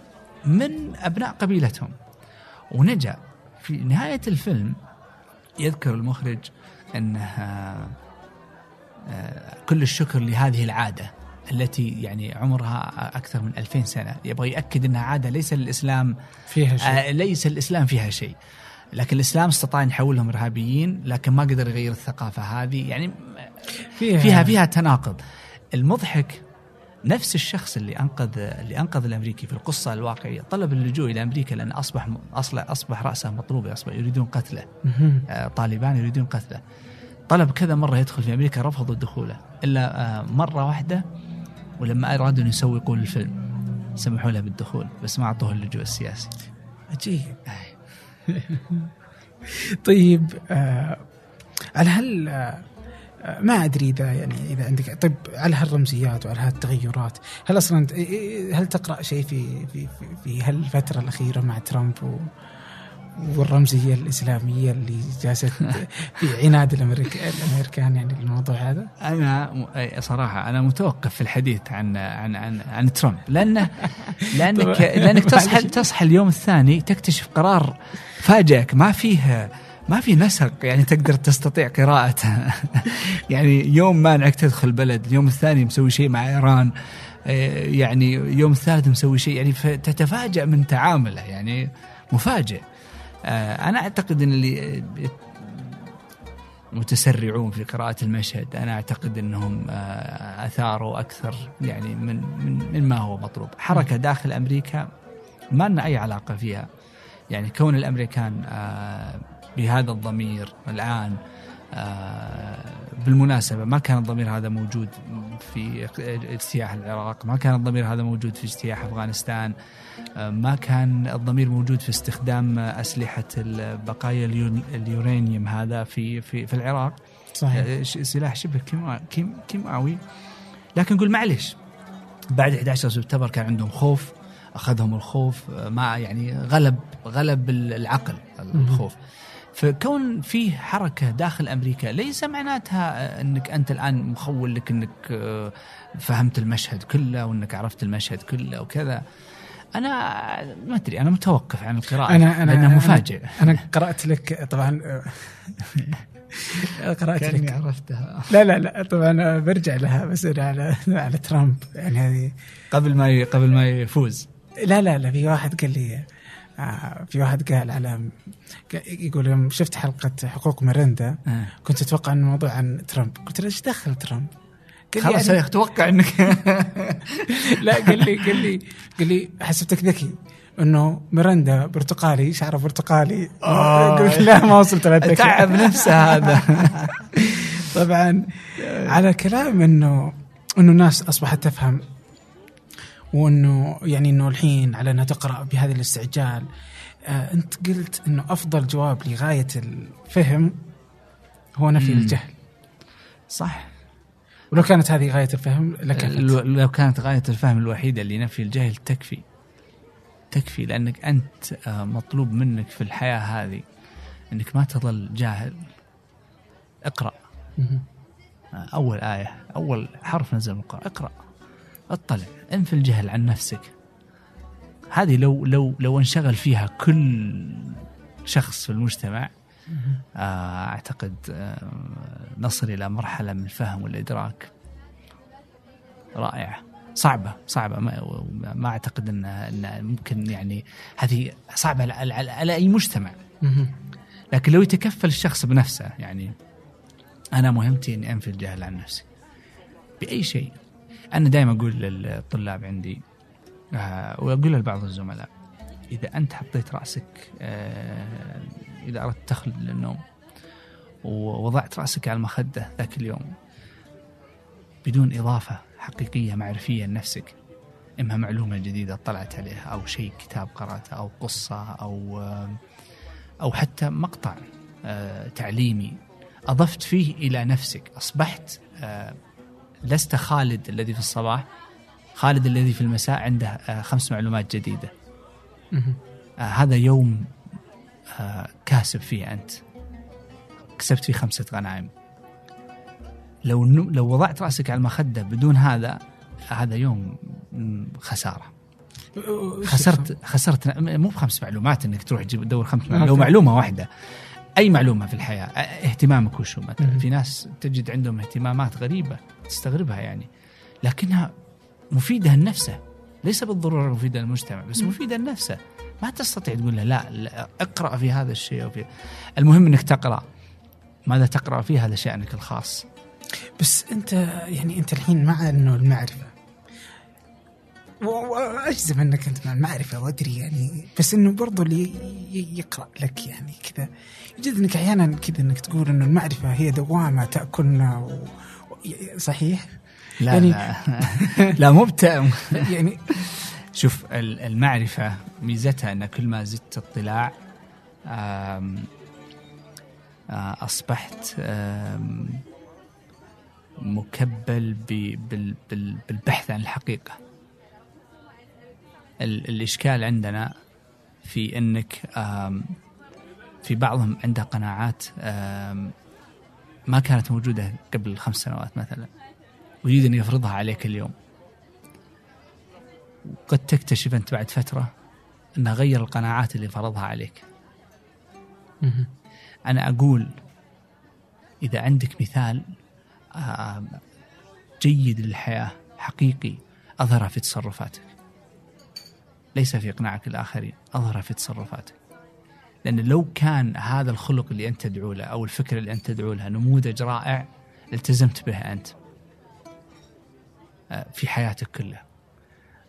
من أبناء قبيلتهم. ونجا. في نهاية الفيلم يذكر المخرج أنه آه، كل الشكر لهذه العادة التي يعني عمرها أكثر من 2000 سنة. يبغى يأكد إنها عادة ليس للاسلام فيها شيء. آه، ليس الإسلام فيها شيء. لكن الإسلام استطاع أن يحولهم إرهابيين لكن ما قدر يغير الثقافة هذه. يعني فيها فيها فيها تناقض. المضحك نفس الشخص اللي انقذ اللي أنقذ الأمريكي في القصة الواقعية. طلب اللجوء إلى أمريكا لأن أصبح أصلا أصبح رأسه مطلوب أصبح يريدون قتله. آه، طالبان يريدون قتله. طلب كذا مرة يدخل في أمريكا رفضوا دخوله. إلا آه، مرة واحدة ولما أرادوا أن يسوقوا للفيلم سمحوا له بالدخول بس ما أعطوه اللجوء السياسي. عجيب. أي. طيب آه على هل آه آه، ما أدري إذا يعني إذا عندك طيب على هالرمزيات وعلى هالتغيرات هل أصلا هل تقرأ شيء في في في, في هالفترة الأخيرة مع ترامب و والرمزية الإسلامية اللي جالسة في عناد الامريكا الأمريكان يعني الموضوع هذا أنا صراحة أنا متوقف في الحديث عن عن عن, عن ترامب لأنه لانك. لأنك تصحى. تصحى اليوم الثاني تكتشف قرار فاجئك ما فيه ما في نسق يعني تقدر تستطيع قراءته يعني يوم مانعك تدخل بلد اليوم الثاني مسوي شيء مع إيران آه، يعني يوم الثالث مسوي شيء يعني تتفاجأ من تعامله يعني مفاجئ أنا أعتقد إن اللي متسرعون في قراءة المشهد أنا أعتقد أنهم آه، أثاروا أكثر يعني من, من, من ما هو مطلوب. حركة داخل أمريكا ما لنا أي علاقة فيها. يعني كون الأمريكان آه، بهذا الضمير الآن آه، بالمناسبة ما كان الضمير هذا موجود في اجتياح العراق ما كان الضمير هذا موجود في اجتياح أفغانستان ما كان الضمير موجود في استخدام أسلحة بقايا اليورانيوم هذا في في في العراق. صحيح. آه، سلاح شبه كيماوي. لكن نقول معلش بعد 11 سبتمبر كان عندهم خوف أخذهم الخوف آه، ما يعني غلب غلب ال- العقل الخوف. فكون فيه حركة داخل أمريكا ليس معناتها آه، إنك أنت الآن مخول لك إنك آه، فهمت المشهد كله وإنك عرفت المشهد كله وكذا. أنا ما أدري أنا متوقف عن القراءة أنا أنا لأنه أنا- مفاجئ. أنا قرأت لك طبعا قرأت كأني لك. عرفتها. لا لا لا طبعا برجع لها بس أنا على على ترامب. يعني هذه قبل ما قبل ما يفوز. لا لا لا في واحد قال لي آه، في واحد قال على يقول يوم شفت حلقة حقوق مرندا آه. كنت أتوقع ان الموضوع عن ترامب. قلت له إيش دخل ترامب؟ خلاص يعني- أتوقع انك لا قال لي قال لي قال لي حسبتك ذكي إنه مرندا برتقالي شعره برتقالي. قلت لا ما وصلت للذكاء تعب نفسه هذا. طبعا على كلام انه إنه الناس أصبحت تفهم وانه يعني إنه الحين على أنها تقرأ بهذا الاستعجال آه أنت قلت إنه أفضل جواب لغاية الفهم هو نفي مم. الجهل. صح. ولو كانت هذه غاية الفهم لكفت لو كانت غاية الفهم الوحيدة اللي نفي الجهل تكفي. تكفي لأنك أنت آه، مطلوب منك في الحياة هذه أنك ما تظل جاهل. اقرأ. مهم. آه، أول آية أول حرف نزل من القرآن اقرأ. اطلع انفي الجهل عن نفسك. هذه لو لو لو انشغل فيها كل شخص في المجتمع آه، أعتقد آه، نصل إلى مرحلة من الفهم والإدراك رائعة. صعبة صعبة. ما, ما أعتقد أن أن ممكن يعني هذه صعبة على, على, على أي مجتمع. لكن لو يتكفل الشخص بنفسه يعني أنا مهمتي أني أنفي الجهل عن نفسي بأي شيء. أنا دائما أقول للطلاب عندي آه، وأقول لبعض الزملاء إذا أنت حطيت رأسك آه، إذا أردت تخلد للنوم ووضعت رأسك على المخدة ذاك اليوم بدون إضافة حقيقية معرفية لنفسك إما معلومة جديدة اطلعت عليها أو شيء كتاب قرأته أو قصة أو آه، أو حتى مقطع تعليمي أضفت فيه إلى نفسك أصبحت آه، لست خالد الذي في الصباح خالد الذي في المساء عنده آه، خمس معلومات جديدة. آه، هذا يوم آه، كاسب فيه أنت. كسبت فيه خمسة غنائم. لو لو وضعت رأسك على المخدة بدون هذا هذا يوم خسارة. خسرت خسرت مو بخمس معلومات إنك تروح تجيب تدور خمس معلومات لو. معلومة واحدة. أي معلومة في الحياة اهتمامك وشو مثلا. في ناس تجد عندهم اهتمامات غريبة تستغربها يعني لكنها مفيدة لنفسه ليس بالضرورة مفيدة للمجتمع بس مفيدة لنفسه ما تستطيع تقول له لا, لا اقرأ في هذا الشيء أو في المهم إنك تقرأ. ماذا تقرأ فيه هذا شأنك الخاص؟ بس أنت يعني أنت الحين مع إنه المعرفة واجزم أنك أنت مع المعرفة وأدري يعني. بس إنه برضو اللي يقرأ لك يعني كذا. يجد إنك أحيانا كذا إنك تقول إنه المعرفة هي دوامة تأكلنا و... صحيح؟ لا يعني- لا. لا مو يعني شوف ال- المعرفة ميزتها أن كل ما زدت اطلاع آه، أصبحت آم، مكبل بالبحث عن الحقيقة. ال- الإشكال عندنا في أنك في بعضهم عنده قناعات ما كانت موجودة قبل خمس سنوات مثلا ويريد أن يفرضها عليك اليوم. وقد تكتشف أنت بعد فترة أنه غير القناعات اللي فرضها عليك. أنا أقول إذا عندك مثال جيد للحياة حقيقي أظهره في تصرفاتك. ليس في إقناعك الآخرين. أظهره في تصرفاتك. لأن لو كان هذا الخلق اللي أنت تدعو له أو الفكرة اللي أنت تدعو لها نموذج رائع التزمت به أنت. آه، في حياتك كلها.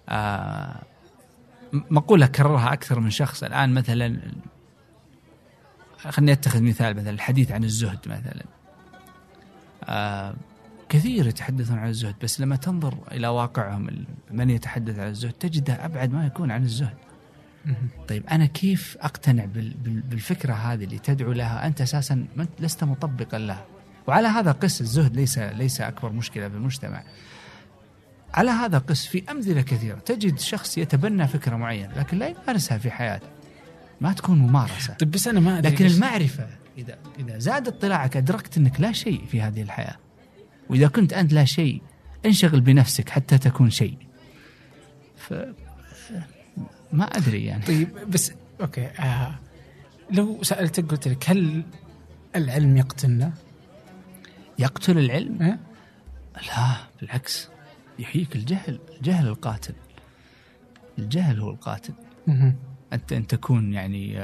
آه، مقولة كررها أكثر من شخص. الآن مثلا خليني أتخذ مثال مثلا الحديث عن الزهد مثلا. آه، كثير يتحدثون عن الزهد بس لما تنظر إلى واقعهم من يتحدث عن الزهد تجده أبعد ما يكون عن الزهد. طيب أنا كيف أقتنع بال- بال- بالفكرة هذه اللي تدعو لها؟ أنت أساسا لست مطبقا لها. وعلى هذا قس الزهد ليس ليس أكبر مشكلة في المجتمع على هذا قس في أمثلة كثيرة. تجد شخص يتبنى فكرة معينة لكن لا يمارسها في حياته. ما تكون ممارسة. طيب بس أنا ما أدري لكن المعرفة إذا إذا زاد اطلاعك أدركت أنك لا شيء في هذه الحياة. وإذا كنت أنت لا شيء انشغل بنفسك حتى تكون شيء ف ما أدري يعني طيب بس أوكي آه. لو سألتك قلت لك هل العلم يقتلنا؟ يقتل العلم أه؟ لا بالعكس يحييك الجهل الجهل القاتل الجهل هو القاتل. أنت أن تكون يعني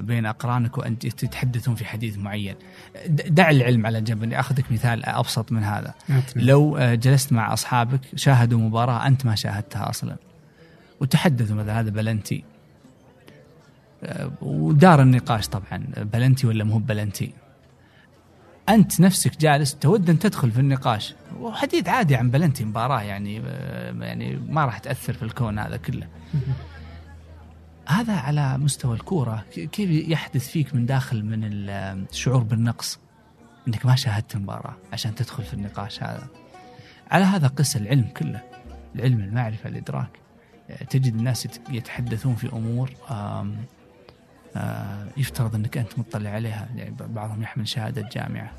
بين أقرانك وأنت تتحدثون في حديث معين. دع العلم على جنب أني أخذك مثال أبسط من هذا. لو آه، جلست مع أصحابك شاهدوا مباراة أنت ما شاهدتها أصلا. وتحدثوا مثلا هذا بلنتي. آه، ودار النقاش طبعا بلنتي ولا مو بلنتي. أنت نفسك جالس تود أن تدخل في النقاش. وحديث عادي عن بلنتي مباراة يعني آه، يعني ما راح تأثر في الكون هذا كله. هذا على مستوى الكورة. ك- كيف يحدث فيك من داخل من الشعور بالنقص؟ إنك ما شاهدت المباراة عشان تدخل في النقاش هذا. على هذا قس العلم كله العلم المعرفة الإدراك. تجد الناس يت- يتحدثون في أمور آم، آه، يفترض أنك أنت مطلع عليها. يعني بعضهم يحمل شهادة جامعة.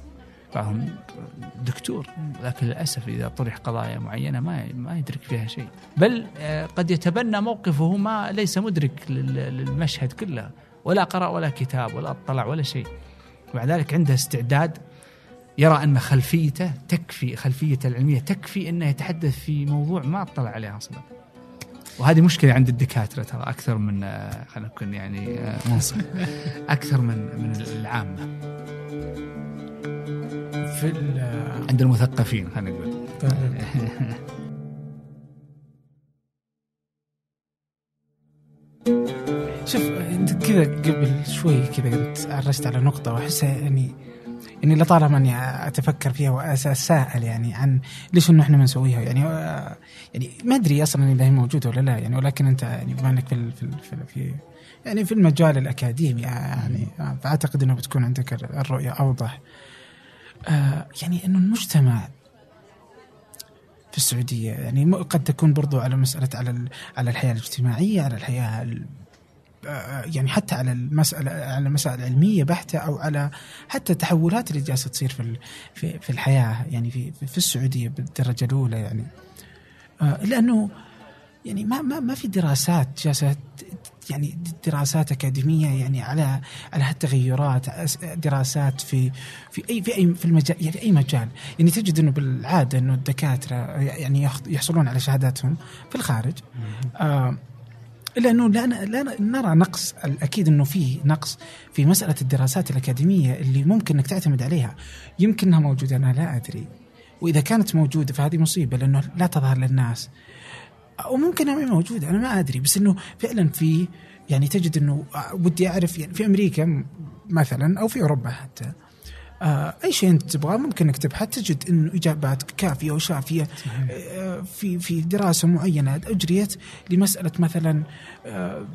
بعضهم دكتور. لكن للأسف إذا طرح قضايا معينة ما ما يدرك فيها شيء. بل آه، قد يتبنى موقفه ما ليس مدرك لل- للمشهد كله. ولا قرأ ولا كتاب ولا اطلع ولا شيء. مع ذلك عنده استعداد يرى أن خلفيته تكفي خلفيته العلمية تكفي أنه يتحدث في موضوع ما اطلع عليه أصلا. وهذه مشكلة عند الدكاترة ترى أكثر من آه، خلينا نكون يعني آه، منصف أكثر من من العامة. في عند المثقفين خلينا نقول. شوف انت كذا قبل شوي كذا قلت عرجت على نقطة واحسها يعني يعني لطالما إني أتفكر فيها واتساءل يعني عن ليش إنه إحنا ما نسويها يعني يعني ما أدري أصلا إذا هي موجودة ولا لا يعني ولكن أنت يعني بما إنك في في في, يعني في المجال الأكاديمي يعني فاعتقد إنه بتكون عندك الرؤية أوضح. آه، يعني إنه المجتمع في السعودية يعني قد تكون برضو على مسألة على على الحياة الاجتماعية على الحياة ال- آه، يعني حتى على المسألة على مسائل علمية بحتة أو على حتى التحولات اللي جالسة تصير في في في الحياة يعني في في السعودية بالدرجة الأولى يعني. آه، لأنه يعني ما ما ما في دراسات جالسة يعني دراسات أكاديمية يعني على على هالتغيرات دراسات في في أي في أي في المجال يعني أي مجال. يعني تجد إنه بالعادة إنه الدكاترة يعني يحصلون على شهاداتهم في الخارج. آه لأنه لا لا نرى نقص أكيد إنه في نقص في مسألة الدراسات الأكاديمية اللي ممكن إنك تعتمد عليها. يمكن إنها موجودة أنا لا أدري. وإذا كانت موجودة فهذه مصيبة لأنه لا تظهر للناس. أو ممكن انها موجوده أنا ما أدري بس إنه فعلا في يعني تجد إنه آه، ودي أعرف يعني في أمريكا مثلا أو في أوروبا حتى آه أي شيء أنت تبغاه ممكن إنك تبحث تجد إنه إجابات كافية وشافية آه في في دراسة معينة أجريت لمسألة مثلا آه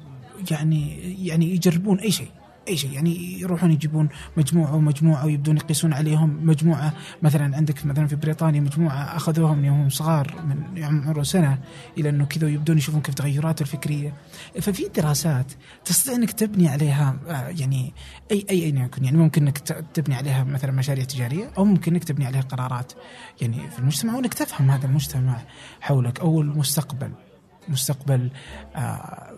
يعني يعني يجربون أي شيء. أي شيء. يعني يروحون يجيبون مجموعة ومجموعه ويبدون يقيسون عليهم مجموعة. مثلا عندك مثلا في بريطانيا مجموعة أخذوهم من يوم صغار من عمره سنة إلى إنه كذا ويبدون يشوفون كيف تغيراته الفكرية. ففي دراسات تستطيع إنك تبني عليها آه، يعني أي أي أي يكون. يعني ممكن إنك تبني عليها مثلا مشاريع تجارية أو ممكن إنك تبني عليها قرارات. يعني في المجتمع وانك تفهم هذا المجتمع حولك أو المستقبل. مستقبل آه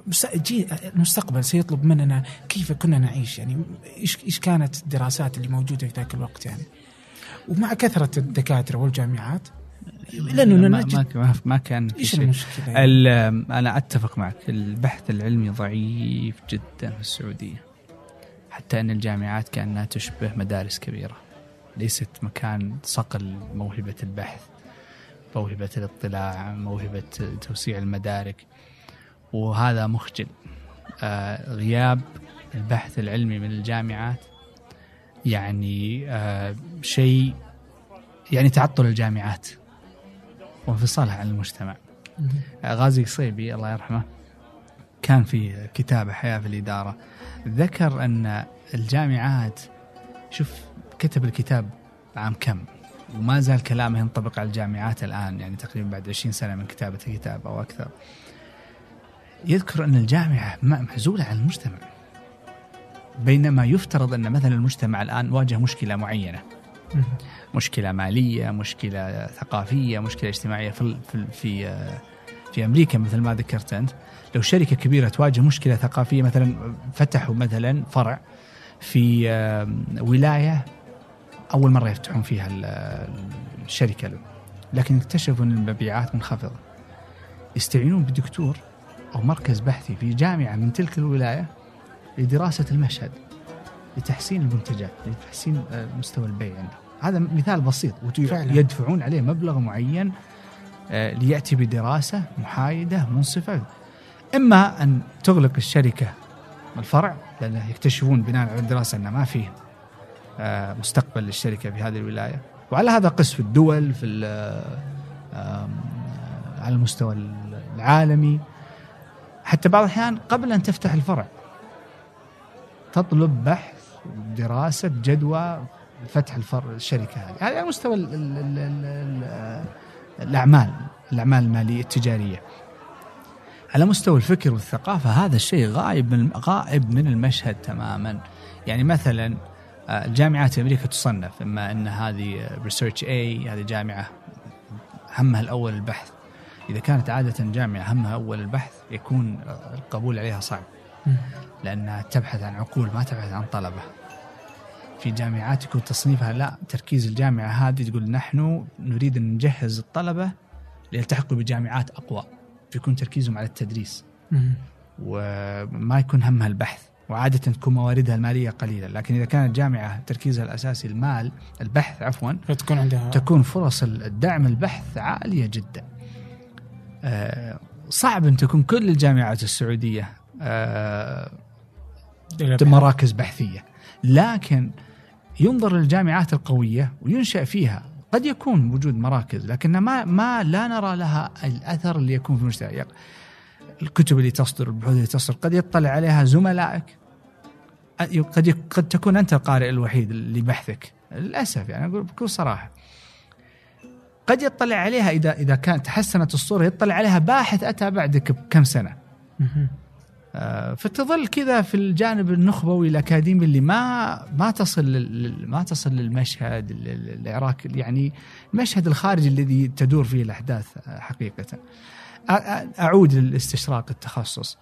المستقبل سيطلب مننا كيف كنا نعيش يعني إيش كانت الدراسات اللي موجودة في ذاك الوقت يعني. ومع كثرة الدكاترة والجامعات لأنه ما, نجد ما, ما كان في إيش المشكلة يعني؟ أنا أتفق معك البحث العلمي ضعيف جدا في السعودية. حتى إن الجامعات كأنها تشبه مدارس كبيرة. ليست مكان صقل موهبة البحث. موهبة الاطلاع موهبة توسيع المدارك وهذا مخجل. آه غياب البحث العلمي من الجامعات يعني آه شيء يعني تعطل الجامعات وانفصالها عن المجتمع. غازي قصيبي الله يرحمه كان في كتابه حياة في الإدارة ذكر أن الجامعات شوف كتب الكتاب عام كم؟ وما زال كلامه ينطبق على الجامعات الآن يعني تقريبا بعد 20 سنة من كتابة الكتاب أو أكثر. يذكر أن الجامعة معزولة عن المجتمع. بينما يفترض أن مثلا المجتمع الآن واجه مشكلة معينة. مشكلة مالية، مشكلة ثقافية، مشكلة اجتماعية في في في في أمريكا مثل ما ذكرت أنت، لو شركة كبيرة تواجه مشكلة ثقافية مثلا فتحوا مثلا فرع في ولاية أول مرة يفتحون فيها ال- الشركة له، لكن اكتشفوا إن المبيعات منخفضة. يستعينون بدكتور أو مركز بحثي في جامعة من تلك الولاية لدراسة المشهد لتحسين المنتجات لتحسين آه، مستوى البيع عنده. هذا مثال بسيط. فعلا. يدفعون عليه مبلغ معين آه، ليأتي بدراسة محايدة منصفة. إما أن تغلق الشركة الفرع لأن يكتشفون بناء على الدراسة أن ما فيه مستقبل للشركة في هذه الولاية. وعلى هذا قس في الدول في على المستوى العالمي حتى بعض الأحيان قبل أن تفتح الفرع تطلب بحث دراسة جدوى فتح الفرع الشركة هذه. على مستوى ال ال ال ال ال الأعمال الأعمال المالية التجارية. على مستوى الفكر والثقافة هذا الشيء غائب من غائب من المشهد تماما. يعني مثلا آه، الجامعات في أمريكا تصنف إما أن هذه ريسيرش اي هذه جامعة همها الأول البحث. إذا كانت عادة جامعة همها أول البحث يكون القبول عليها صعب. لأنها تبحث عن عقول ما تبحث عن طلبة. في جامعات يكون تصنيفها لا تركيز الجامعة هذه تقول نحن نريد أن نجهز الطلبة ليلتحقوا بجامعات أقوى فيكون تركيزهم على التدريس. وما يكون همها البحث. وعادة تكون مواردها المالية قليلة. لكن إذا كانت جامعة تركيزها الأساسي المال البحث عفوا فتكون عندها تكون فرص الدعم البحث عالية جدا. آه، صعب أن تكون كل الجامعات السعودية آه، مراكز بحثية. لكن ينظر للجامعات القوية وينشأ فيها. قد يكون وجود مراكز لكن ما ما لا نرى لها الأثر اللي يكون في المجتمع. الكتب اللي تصدر البحوث اللي تصدر قد يطلع عليها زملائك. قد قد تكون أنت القارئ الوحيد لبحثك للأسف يعني أقول بكل صراحة. قد يطلع عليها إذا إذا كانت تحسنت الصورة يطلع عليها باحث أتى بعدك بكم. آه، فتظل كذا في الجانب النخبوي الأكاديمي اللي ما ما تصل ما تصل للمشهد ال- ال- العراقي يعني المشهد الخارجي الذي تدور فيه الأحداث آه، حقيقة. أعود للاستشراق التخصص.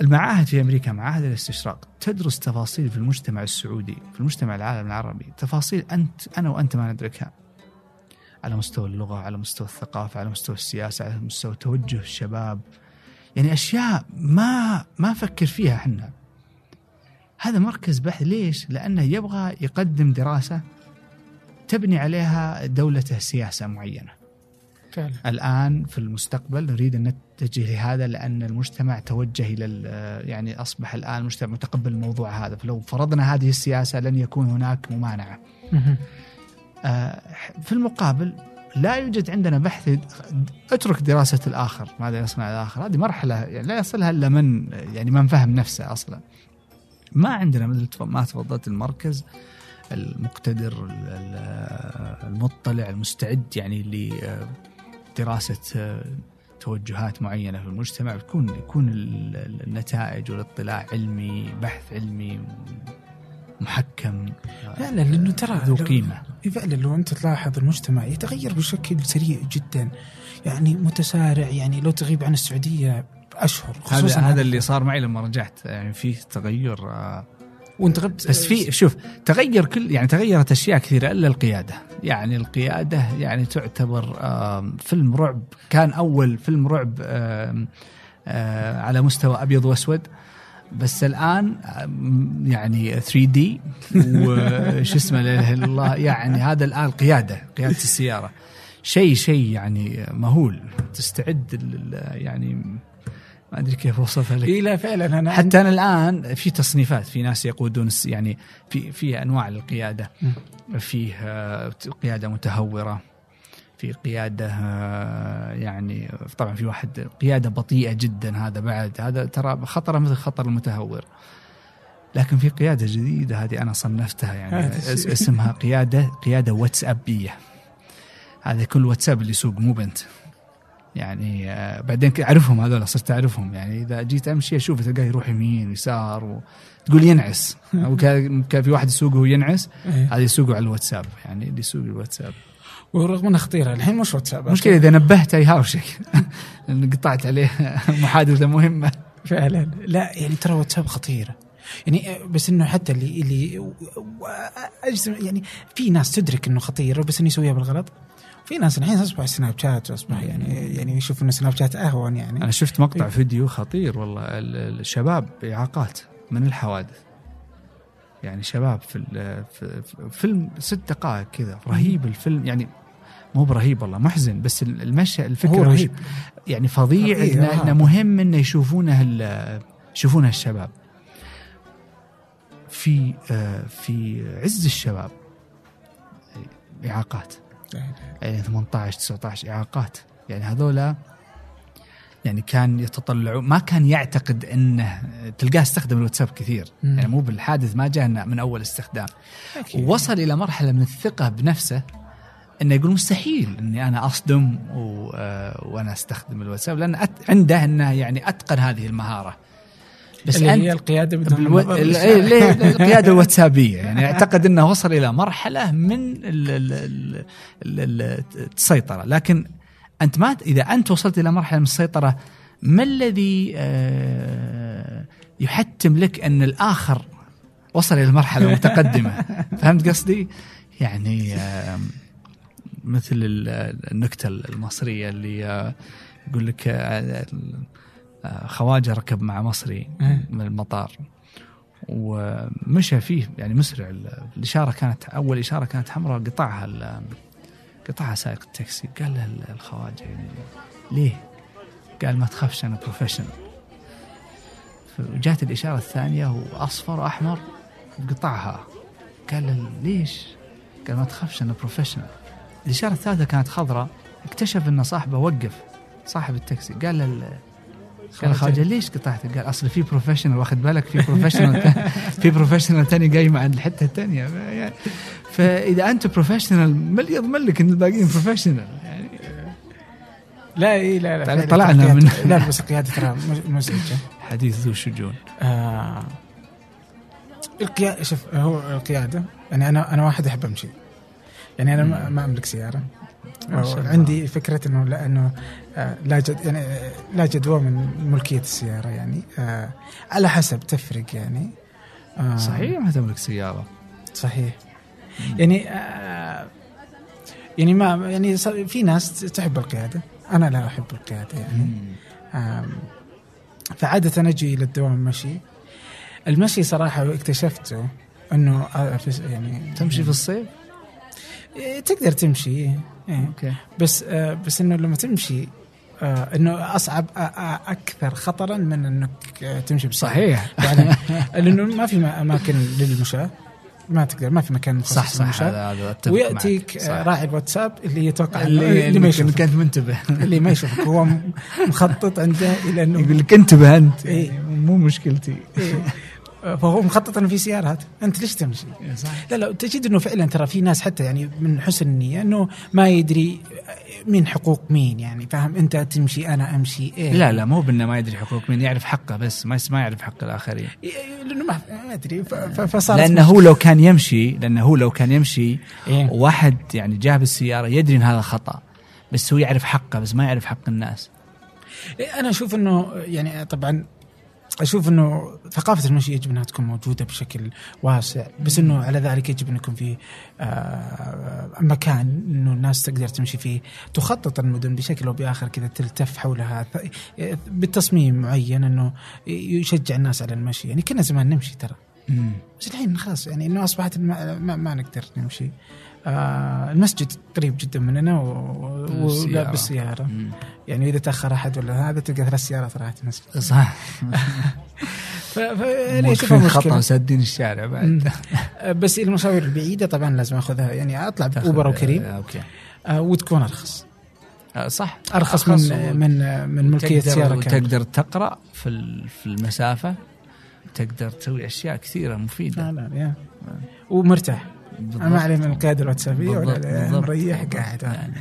المعاهد في أمريكا معاهد الاستشراق تدرس تفاصيل في المجتمع السعودي، في المجتمع العالم العربي، تفاصيل انت أنا وأنت ما ندركها. على مستوى اللغة، على مستوى الثقافة، على مستوى السياسة، على مستوى توجه الشباب، يعني أشياء ما ما نفكر فيها إحنا هذا مركز بحث ليش؟ لأنه يبغى يقدم دراسة تبني عليها دولته سياسة معينة. فعلا الآن في المستقبل نريد أن نتجه لهذا لأن المجتمع توجه إلى ال- يعني أصبح الآن المجتمع متقبل الموضوع هذا، فلو فرضنا هذه السياسة لن يكون هناك ممانعة. آه، في المقابل لا يوجد عندنا بحث اترك دراسة الآخر ماذا يصنع الآخر؟ هذه مرحلة يعني لا يصلها إلا من يعني من فهم نفسه أصلا. ما عندنا مثل ما تفضلت المركز المقتدر ال- ال- المطلع المستعد يعني لدراسه آه، توجهات معينة في المجتمع. بتكون يكون ال- النتائج والاطلاع علمي بحث علمي محكم. آه، فعلا لأنه ترى ذو قيمة. فعلا لو أنت تلاحظ المجتمع يتغير بشكل سريع جدا. يعني متسارع يعني لو تغيب عن السعودية أشهر هذا خصوصا هذا اللي صار معي لما رجعت. يعني فيه تغير آه، وانت غبت بس في شوف تغير كل يعني تغيرت أشياء كثيرة إلا القيادة. يعني القيادة يعني تعتبر فيلم رعب. كان أول فيلم رعب آه، على مستوى أبيض وأسود. بس الآن يعني 3 دي وش اسمه لا إله إلا الله يعني هذا الآن القياده قيادة السيارة. شيء شيء يعني مهول تستعد يعني ما أدري كيف أوصفها لك. اي لا فعلا أنا حتى أنا الآن في تصنيفات في ناس يقودون يعني في في أنواع للقياده فيه آه، قيادة متهورة. في قيادة آه، يعني طبعا في واحد قيادة بطيئة جدا هذا بعد. هذا ترى خطره مثل خطر المتهور. لكن في قيادة جديدة هذه أنا صنفتها يعني اسمها قيادة قيادة واتسابيه هذا كل واتساب اللي يسوق مو بنت. يعني آه، بعدين أعرفهم هذول صرت أعرفهم. يعني إذا جيت أمشي أشوف تلقاه يروح يمين ويسار و... تقول ينعس. أو كان في واحد يسوق وهو ينعس إيه. هذا يسوقه على الواتساب. يعني اللي يسوق الواتساب. ورغم انها خطيره الحين مش واتساب المشكلة إذا نبهته يهاوشك لأن قطعت عليه محادثة مهمة. فعلا. لا يعني ترى واتساب خطيره يعني بس إنه حتى اللي اللي اجزم يعني في ناس تدرك إنه خطير بس إنه يسويها بالغلط. في ناس الحين أصبح سناب شات واصبح يعني يعني يشوف انه سناب شات أهون يعني. أنا شفت مقطع فيديو خطير والله. ال- ال- الشباب اعاقات من الحوادث. يعني شباب في في فيلم ست دقائق كذا رهيب الفيلم. يعني مو برهيب والله محزن بس ال- المشهد الفكرة هو رهيب يعني فظيع آه. إنه مهم إنه يشوفونه يشوفونه الشباب في آه، في عز الشباب إعاقات يعني 18 19 إعاقات يعني هذولا يعني كان يتطلعون ما كان يعتقد إنه تلقاه استخدم الواتساب كثير مم. يعني مو بالحادث ما جاء من أول استخدام أكيد. ووصل إلى مرحلة من الثقة بنفسه إنه يقول مستحيل إني أنا أصدم و... آه، وأنا أستخدم الواتساب لأن أت... عنده إنه يعني أتقن هذه المهارة بس اللي أنت هي القيادة بدون بالو... ال-؟ القيادة الواتسابية يعني أعتقد إنه وصل إلى مرحلة من ال... ال... ال... ال... ال... السيطرة لكن أنت ما إذا أنت وصلت إلى مرحلة من السيطرة ما الذي آه، يحتم لك أن الآخر وصل إلى مرحلة متقدمة فهمت قصدي؟ يعني مثل ال- النكتة المصرية اللي يقول لك آه، آه، خواجه ركب مع مصري إيه. من المطار ومشى فيه يعني مسرع ال- الإشارة كانت أول إشارة كانت حمراء قطعها قطعها سائق التاكسي قال له ال- الخواجه يعني ليه؟ قال ما تخافش أنا professional فجات الإشارة الثانية وأصفر واحمر قطعها قال له ليش؟ قال ما تخافش أنا professional الإشارة الثالثة كانت خضراء. اكتشف إن صاحبه وقف صاحب التاكسي. قال له ال- قال خواجه ليش قطعت؟ قال أصل في professional واخد بالك؟ في professional في professional ثاني جاي مع الحتة الثانية يعني فإذا أنت professional ما يضمن لك إن الباقيين professional يعني لا إي لا لا طلعنا من- لا بس القيادة ترى مز- مزعجه حديث ذو شجون. آه. القيادة شوف هو القيادة يعني أنا أنا واحد أحب أمشي. يعني أنا ما, ما أملك سيارة. ما شاء الله. عندي فكرة إنه لا إنه آه لا جد يعني آه، لا جدوى من ملكية السيارة يعني. آه على حسب تفرق يعني. صحيح ما تملك سيارة. صحيح. يعني يعني ما يعني في ناس تحب القيادة. أنا لا أحب القيادة يعني. أجي إلى الدوام مشي. المشي صراحة اكتشفته إنه يعني تمشي في الصيف؟ إيه، تقدر تمشي إيه. أوكي. بس آه، بس إنه لما تمشي آه، إنه أصعب آه، أكثر خطرا من إنك آه، تمشي بسرعة. صحيح. يعني لأنه ما في ما- أماكن للمشاة. ما تقدر ما في مكان مخصص صح صح. هذا هذا ويأتيك راعي الواتساب اللي يتوقع اللي, اللي ما يشوفك. كنت منتبه. اللي ما يشوفك. هو مخطط عنده إلى إنه يقول لك انتبه أنت. إيه. يعني مو مشكلتي. إيه. فهو مخطط انه في سيارات أنت ليش تمشي؟ صح. لا لا تجد إنه فعلا ترى في ناس حتى يعني من حسن النية إنه ما يدري من حقوق مين يعني فاهم؟ أنت تمشي أنا أمشي إيه؟ لا لا مو بإنه ما يدري حقوق مين يعرف حقه بس ما ما يعرف حق الآخرين. لأنه ما أدري فصار لأنه هو لو كان يمشي لأنه هو لو كان يمشي إيه. واحد يعني جاب السيارة يدري إن هذا خطأ بس هو يعرف حقه بس ما يعرف حق الناس. أنا أشوف إنه يعني طبعا أشوف إنه ثقافة المشي يجب إنها تكون موجودة بشكل واسع بس إنه على ذلك يجب ان يكون في آه، مكان إنه الناس تقدر تمشي فيه. تخطط المدن بشكل أو بآخر كذا تلتف حولها بتصميم معين إنه يشجع الناس على المشي. يعني كنا زمان نمشي ترى. بس الحين خلاص يعني إنه أصبحت ما, ما, ما نقدر نمشي. آه المسجد قريب جدا مننا و- و- بالسيارة. ولا بالسيارة. مم. يعني إذا تأخر أحد ولا هذا تلقى ثلاث سيارات راحت المسجد. صح ف- ف- موقفين اشوفها خطا مشكلة؟ سادين الشارع. بعد. آه، بس المشاوير البعيدة طبعا لازم أخذها. يعني أطلع بأوبر أو كريم. آه، أوكي. آه وتكون أرخص. آه، صح. أرخص أرخص من و- من من ملكية تقدر سيارة كاملة. وتقدر تقرأ في في المسافة. تقدر تسوي أشياء كثيرة مفيدة. لا لا يا. ومرتاح. ما عليه من القياده الواتسابيه ولا مريح. قاعد. يعني.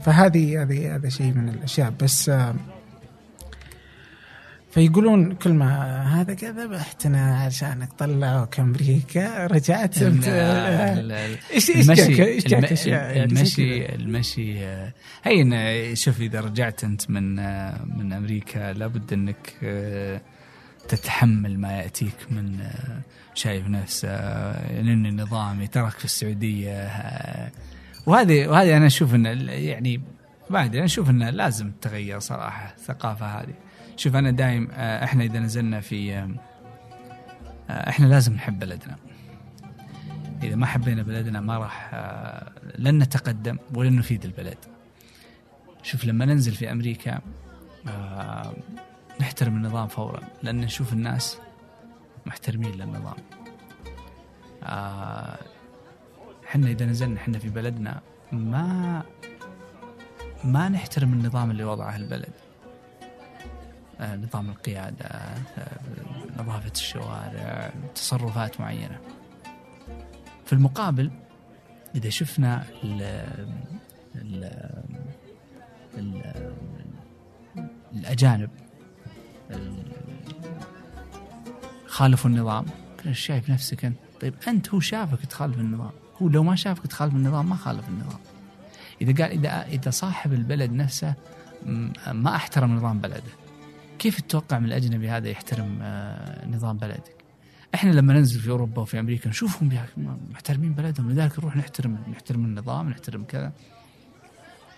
فهذه هذه هذا شيء من الأشياء. بس آه، فيقولون كل ما هذا كذا بحتنا عشانك طلعوك أمريكا رجعت انت إيش إيش جاك المشي إيش جاك الم- أشياء؟ يعني المشي؟ المشي آه، هي إن- شوف إذا رجعت أنت من آه، من أمريكا لابد إنك آه، تتحمل ما يأتيك من آه، شايف نفسه. آه، ان النظام يترك في السعودية آه، وهذه وهذه أنا أشوف إن ال- يعني ما أدري أنا أشوف انه لازم تتغير صراحة الثقافة هذه. شوف أنا دايم آه، إحنا إذا نزلنا في إحنا لازم نحب بلدنا. إذا ما حبينا بلدنا ما راح لن نتقدم ولن نفيد البلد. شوف لما ننزل في أمريكا آه، نحترم النظام فورا لأن نشوف الناس محترمين للنظام. آه، إحنا إذا نزلنا إحنا في بلدنا ما ما نحترم النظام اللي وضعه البلد. آه، نظام القيادة آه، نظافة الشوارع تصرفات معينة. في المقابل إذا شفنا ال ال ال الأجانب ال- خالفوا النظام. شايف نفسك أنت. طيب أنت هو شافك تخالف النظام؟ هو لو ما شافك تخالف النظام ما خالف النظام. إذا قال إذا إذا صاحب البلد نفسه ما احترم نظام بلده كيف تتوقع من الأجنبي هذا يحترم آه، نظام بلدك؟ إحنا لما ننزل في أوروبا وفي أمريكا نشوفهم محترمين بلدهم لذلك نروح نحترم نحترم النظام نحترم كذا.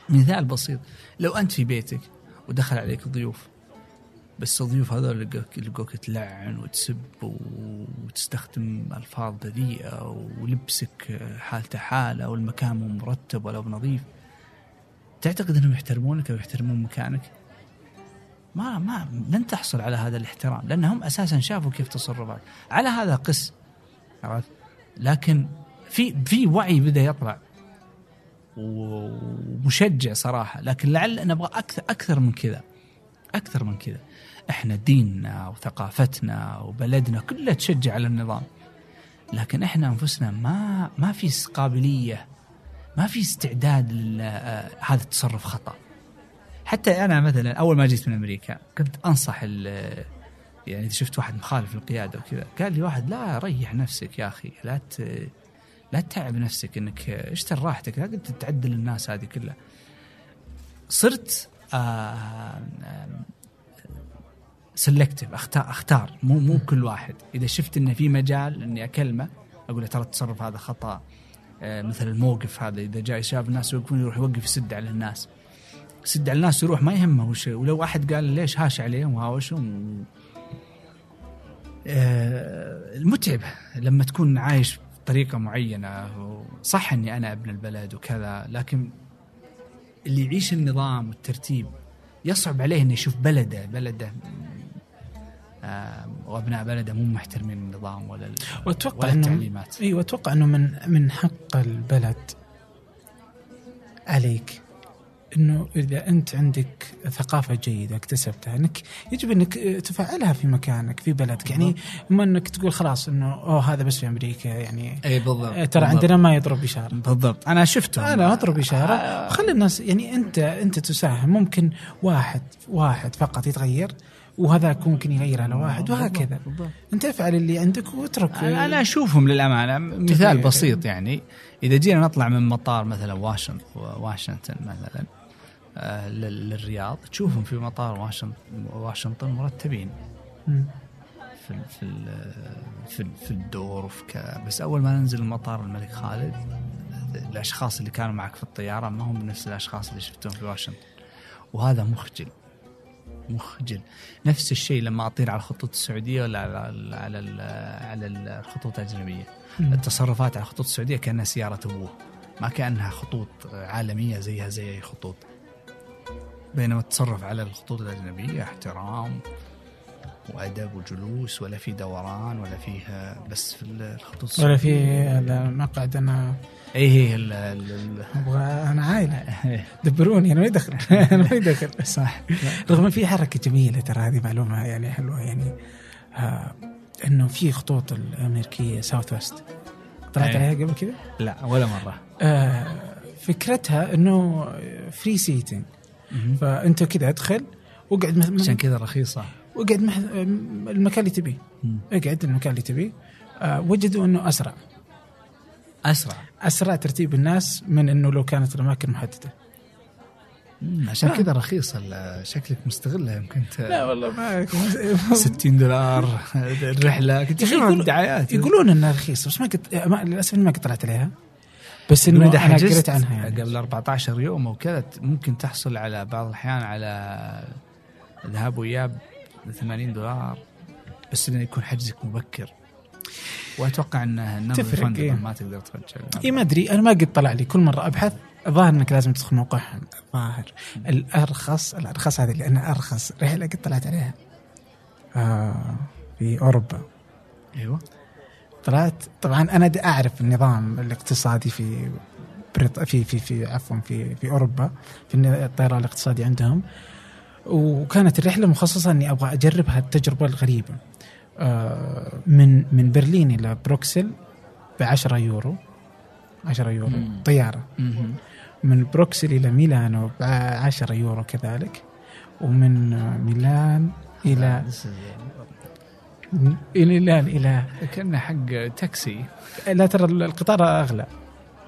مثال بسيط. لو أنت في بيتك ودخل عليك ضيوف بس الضيوف هذول لقوك تلعن وتسب وتستخدم ألفاظ بذيئه ولبسك حالته حاله والمكان مو مرتب ولا بنظيف تعتقد إنهم يحترمونك أو يحترمون مكانك؟ ما ما لن تحصل على هذا الاحترام لأنهم أساسا شافوا كيف تصرفات على هذا قس عرفت؟ لكن في في وعي بدا يطلع. ومشجع صراحة. لكن لعل نبغى أكثر أكثر من كذا. أكثر من كذا. إحنا ديننا وثقافتنا وبلدنا كلها تشجع على النظام. لكن إحنا أنفسنا ما ما في قابلية ما في استعداد آه، هذا التصرف خطأ. حتى أنا مثلا أول ما جيت من أمريكا كنت أنصح يعني إذا شفت واحد مخالف القياده وكذا قال لي واحد لا ريح نفسك يا أخي لا ت... لا تتعب نفسك إنك اشتر راحتك لا تعدل الناس هذه كلها. صرت آه سلكتيف اختار أختار. مو مو كل واحد. إذا شفت انه في مجال إني أكلمه أقول له ترى التصرف هذا خطأ آه مثل الموقف هذا. إذا جاي شاف الناس يوقفون يروح يوقف يسد على الناس. سد على الناس يروح ما يهمه وش ولو احد قال ليش هاش عليهم وهاوشهم. آه، المتعب لما تكون عايش بطريقة معينة. صح إني أنا أبن البلد وكذا لكن اللي يعيش النظام والترتيب يصعب عليه إنه يشوف بلده بلده آه، وابناء بلده مو محترمين النظام ولا وأتوقع ولا إنه التعليمات. أيوه أتوقع إنه من من حق البلد عليك إنه إذا أنت عندك ثقافة جيدة اكتسبتها إنك يجب إنك تفعلها في مكانك في بلدك. يعني ما إنك تقول خلاص إنه أوه هذا بس في أمريكا يعني إي بالضبط آه، ترى عندنا ما يضرب إشارة. بالضبط. أنا شفته. أنا أضرب إشارة. خلي الناس يعني انت أنت تساهم. ممكن واحد واحد فقط يتغير. وهذاك ممكن يغير على واحد وهكذا بالضبط. أنت افعل اللي عندك واترك أنا أنا أشوفهم للأمانة مثال. بسيط يعني إذا جينا نطلع من مطار مثلا واشنطن واشنطن مثلا آه، لل- للرياض تشوفهم في مطار واشنطن واشنطن مرتبين. في ال- في ال- في ال- في الدور وفي بس أول ما ننزل مطار الملك خالد الأشخاص اللي كانوا معك في الطيارة ما هم نفس الأشخاص اللي شفتهم في واشنطن وهذا مخجل مخجل. نفس الشيء لما أطير على الخطوط السعودية ولا على على على, ال- على الخطوط الاجنبيه. التصرفات على الخطوط السعودية كأنها سيارة ابوه ما كأنها خطوط عالمية زيها زي أي خطوط. بينما التصرف على الخطوط الأجنبية احترام وأدب وجلوس ولا في دوران ولا فيه بس في الخطوط ولا في المقعد أنا اي هي ال- ال- أنا عائله إيه. دبروني أنا ما يدخل. أنا ما يدخل. صح. رغم إن في حركة جميلة ترى هذه معلومة يعني حلوة يعني. آه إنه في خطوط الأمريكية ساوث ويست طلعت إيه. عليها قبل كذا لا ولا مرة. آه فكرتها إنه free seating فأنت كذا أدخل واقعد عشان كذا رخيصة. واقعد. المكان اللي تبيه. اقعد المكان اللي تبيه. آه وجدوا إنه أسرع. أسرع. أسرع ترتيب الناس من إنه لو كانت الأماكن محددة. عشان كذا رخيصة ال- شكلك مستغلها يمكن ت- لا والله. ما 60 دولار الرحلة. كنت يقول- الدعايات يقولون إنها رخيصة بس ما قد ما للأسف ما قد طلعت عليها. بس إنه اذا أنا قريت عنها يعني. قبل 14 يوم أو كذا ممكن تحصل على بعض الأحيان على ذهاب وإياب ب 80 دولار بس إنه يكون حجزك مبكر. وأتوقع انه انه تفرق، إيه. ما تقدر ترجع اي ما أدري. أنا ما قد طلع لي. كل مرة أبحث الظاهر إنك لازم تدخل موقعهم الظاهر الأرخص الأرخص هذه لانها أرخص رحلة قد طلعت عليها. آه في أوروبا. أيوه. طلعت. طبعا أنا أعرف النظام الاقتصادي في بريط... في في في عفوا في في أوروبا في الطيران الاقتصادي عندهم. وكانت الرحلة مخصصة إني أبغى اجرب هالتجربه الغريبة. من من برلين إلى بروكسل ب 10 يورو. 10 يورو. مم. طيارة. مهم. من بروكسل إلى ميلانو ب 10 يورو كذلك. ومن آه، ميلان إلى إلى ميلان إلى كانه حق تاكسي. لا ترى القطار أغلى.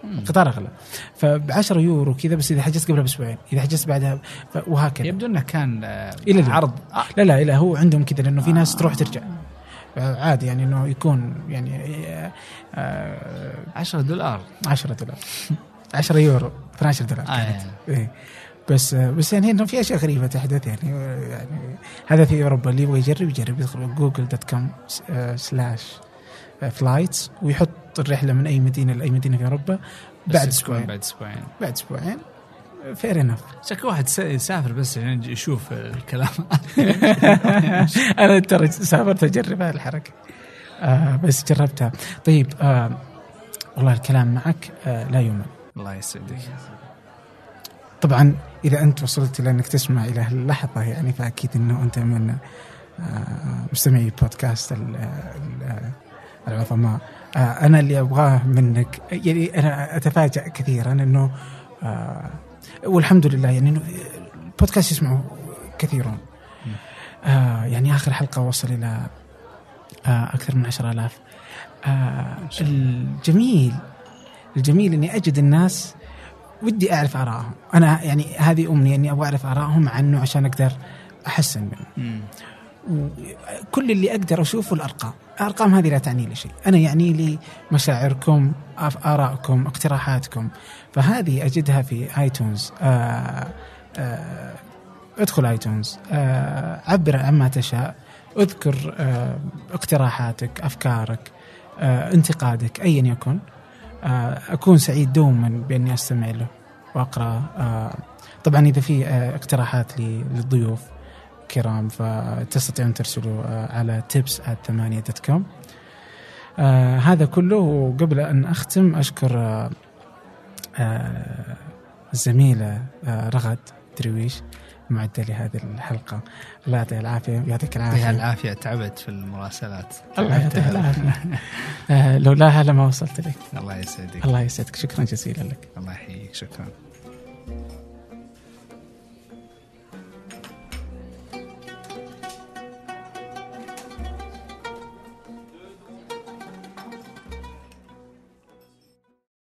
القطار أغلى. فب 10 يورو كذا بس إذا حجزت قبلها بأسبوعين. إذا حجزت بعدها. وهكذا. يبدو إنه كان آه، إلى اليوم. عرض. آه، لا لا لا هو عندهم كذا لأنه في ناس تروح ترجع. عادي يعني إنه يكون يعني آه، 10 دولار. 10 دولار. 10 يورو. 12 دولار آه، كانت. إيه. بس بس يعني إنه في أشياء غريبة تحدث يعني يعني هذا في أوروبا. اللي يبغى يجرب يجرب. يدخل جوجل dot com slash flights ويحط الرحلة من أي مدينة لأي مدينة في أوروبا. بعد أسبوعين. بعد أسبوعين. بعد أسبوعين. fair enough شكل واحد س- يسافر بس عشان يشوف الكلام. أنا ترى سافرت أجرب هذه الحركه آه بس جربتها. طيب آه والله الكلام معك آه لا يمل الله يسعدك. طبعا إذا أنت وصلت إلى إنك تسمع إلى هاللحظة يعني فأكيد إنه أنت من آه، مستمعي بودكاست ال- العظماء. آه، أنا اللي أبغاه منك. يعني أنا أتفاجأ كثيرا إنه آه، والحمد لله يعني البودكاست يسمعه كثيرون. آه، يعني آخر حلقة وصل إلى آه، أكثر من عشر آلاف. آه، الجميل الجميل إني أجد الناس ودي أعرف ارائهم أنا يعني هذه أمنية إني أبغى أعرف ارائهم عنه عشان أقدر أحسن منه وكل اللي أقدر أشوفه الأرقام. الأرقام هذه لا تعني لي شيء. أنا يعني لي مشاعركم آرائكم اقتراحاتكم. فهذه أجدها في آيتونز آه آه ادخل آيتونز آه عبر عما تشاء اذكر اقتراحاتك أفكارك انتقادك ايا يكن أكون سعيد دوما بأني أستمع له واقرا طبعا إذا في اقتراحات للضيوف كرام فتستطيعون ترسلوا على tips ثمانية كوم آه هذا كله وقبل أن أختم أشكر الزميلة آه، رغد درويش معدة لهذه الحلقة. الله يعطيها العافية يعطيك يعطيها العافية العافيه تعبت في المراسلات. الله يعطيها العافية. آه، لولاها لما وصلت لك. الله يسعدك. الله يسعدك. شكرا جزيلا لك. الله يحييك. شكرا.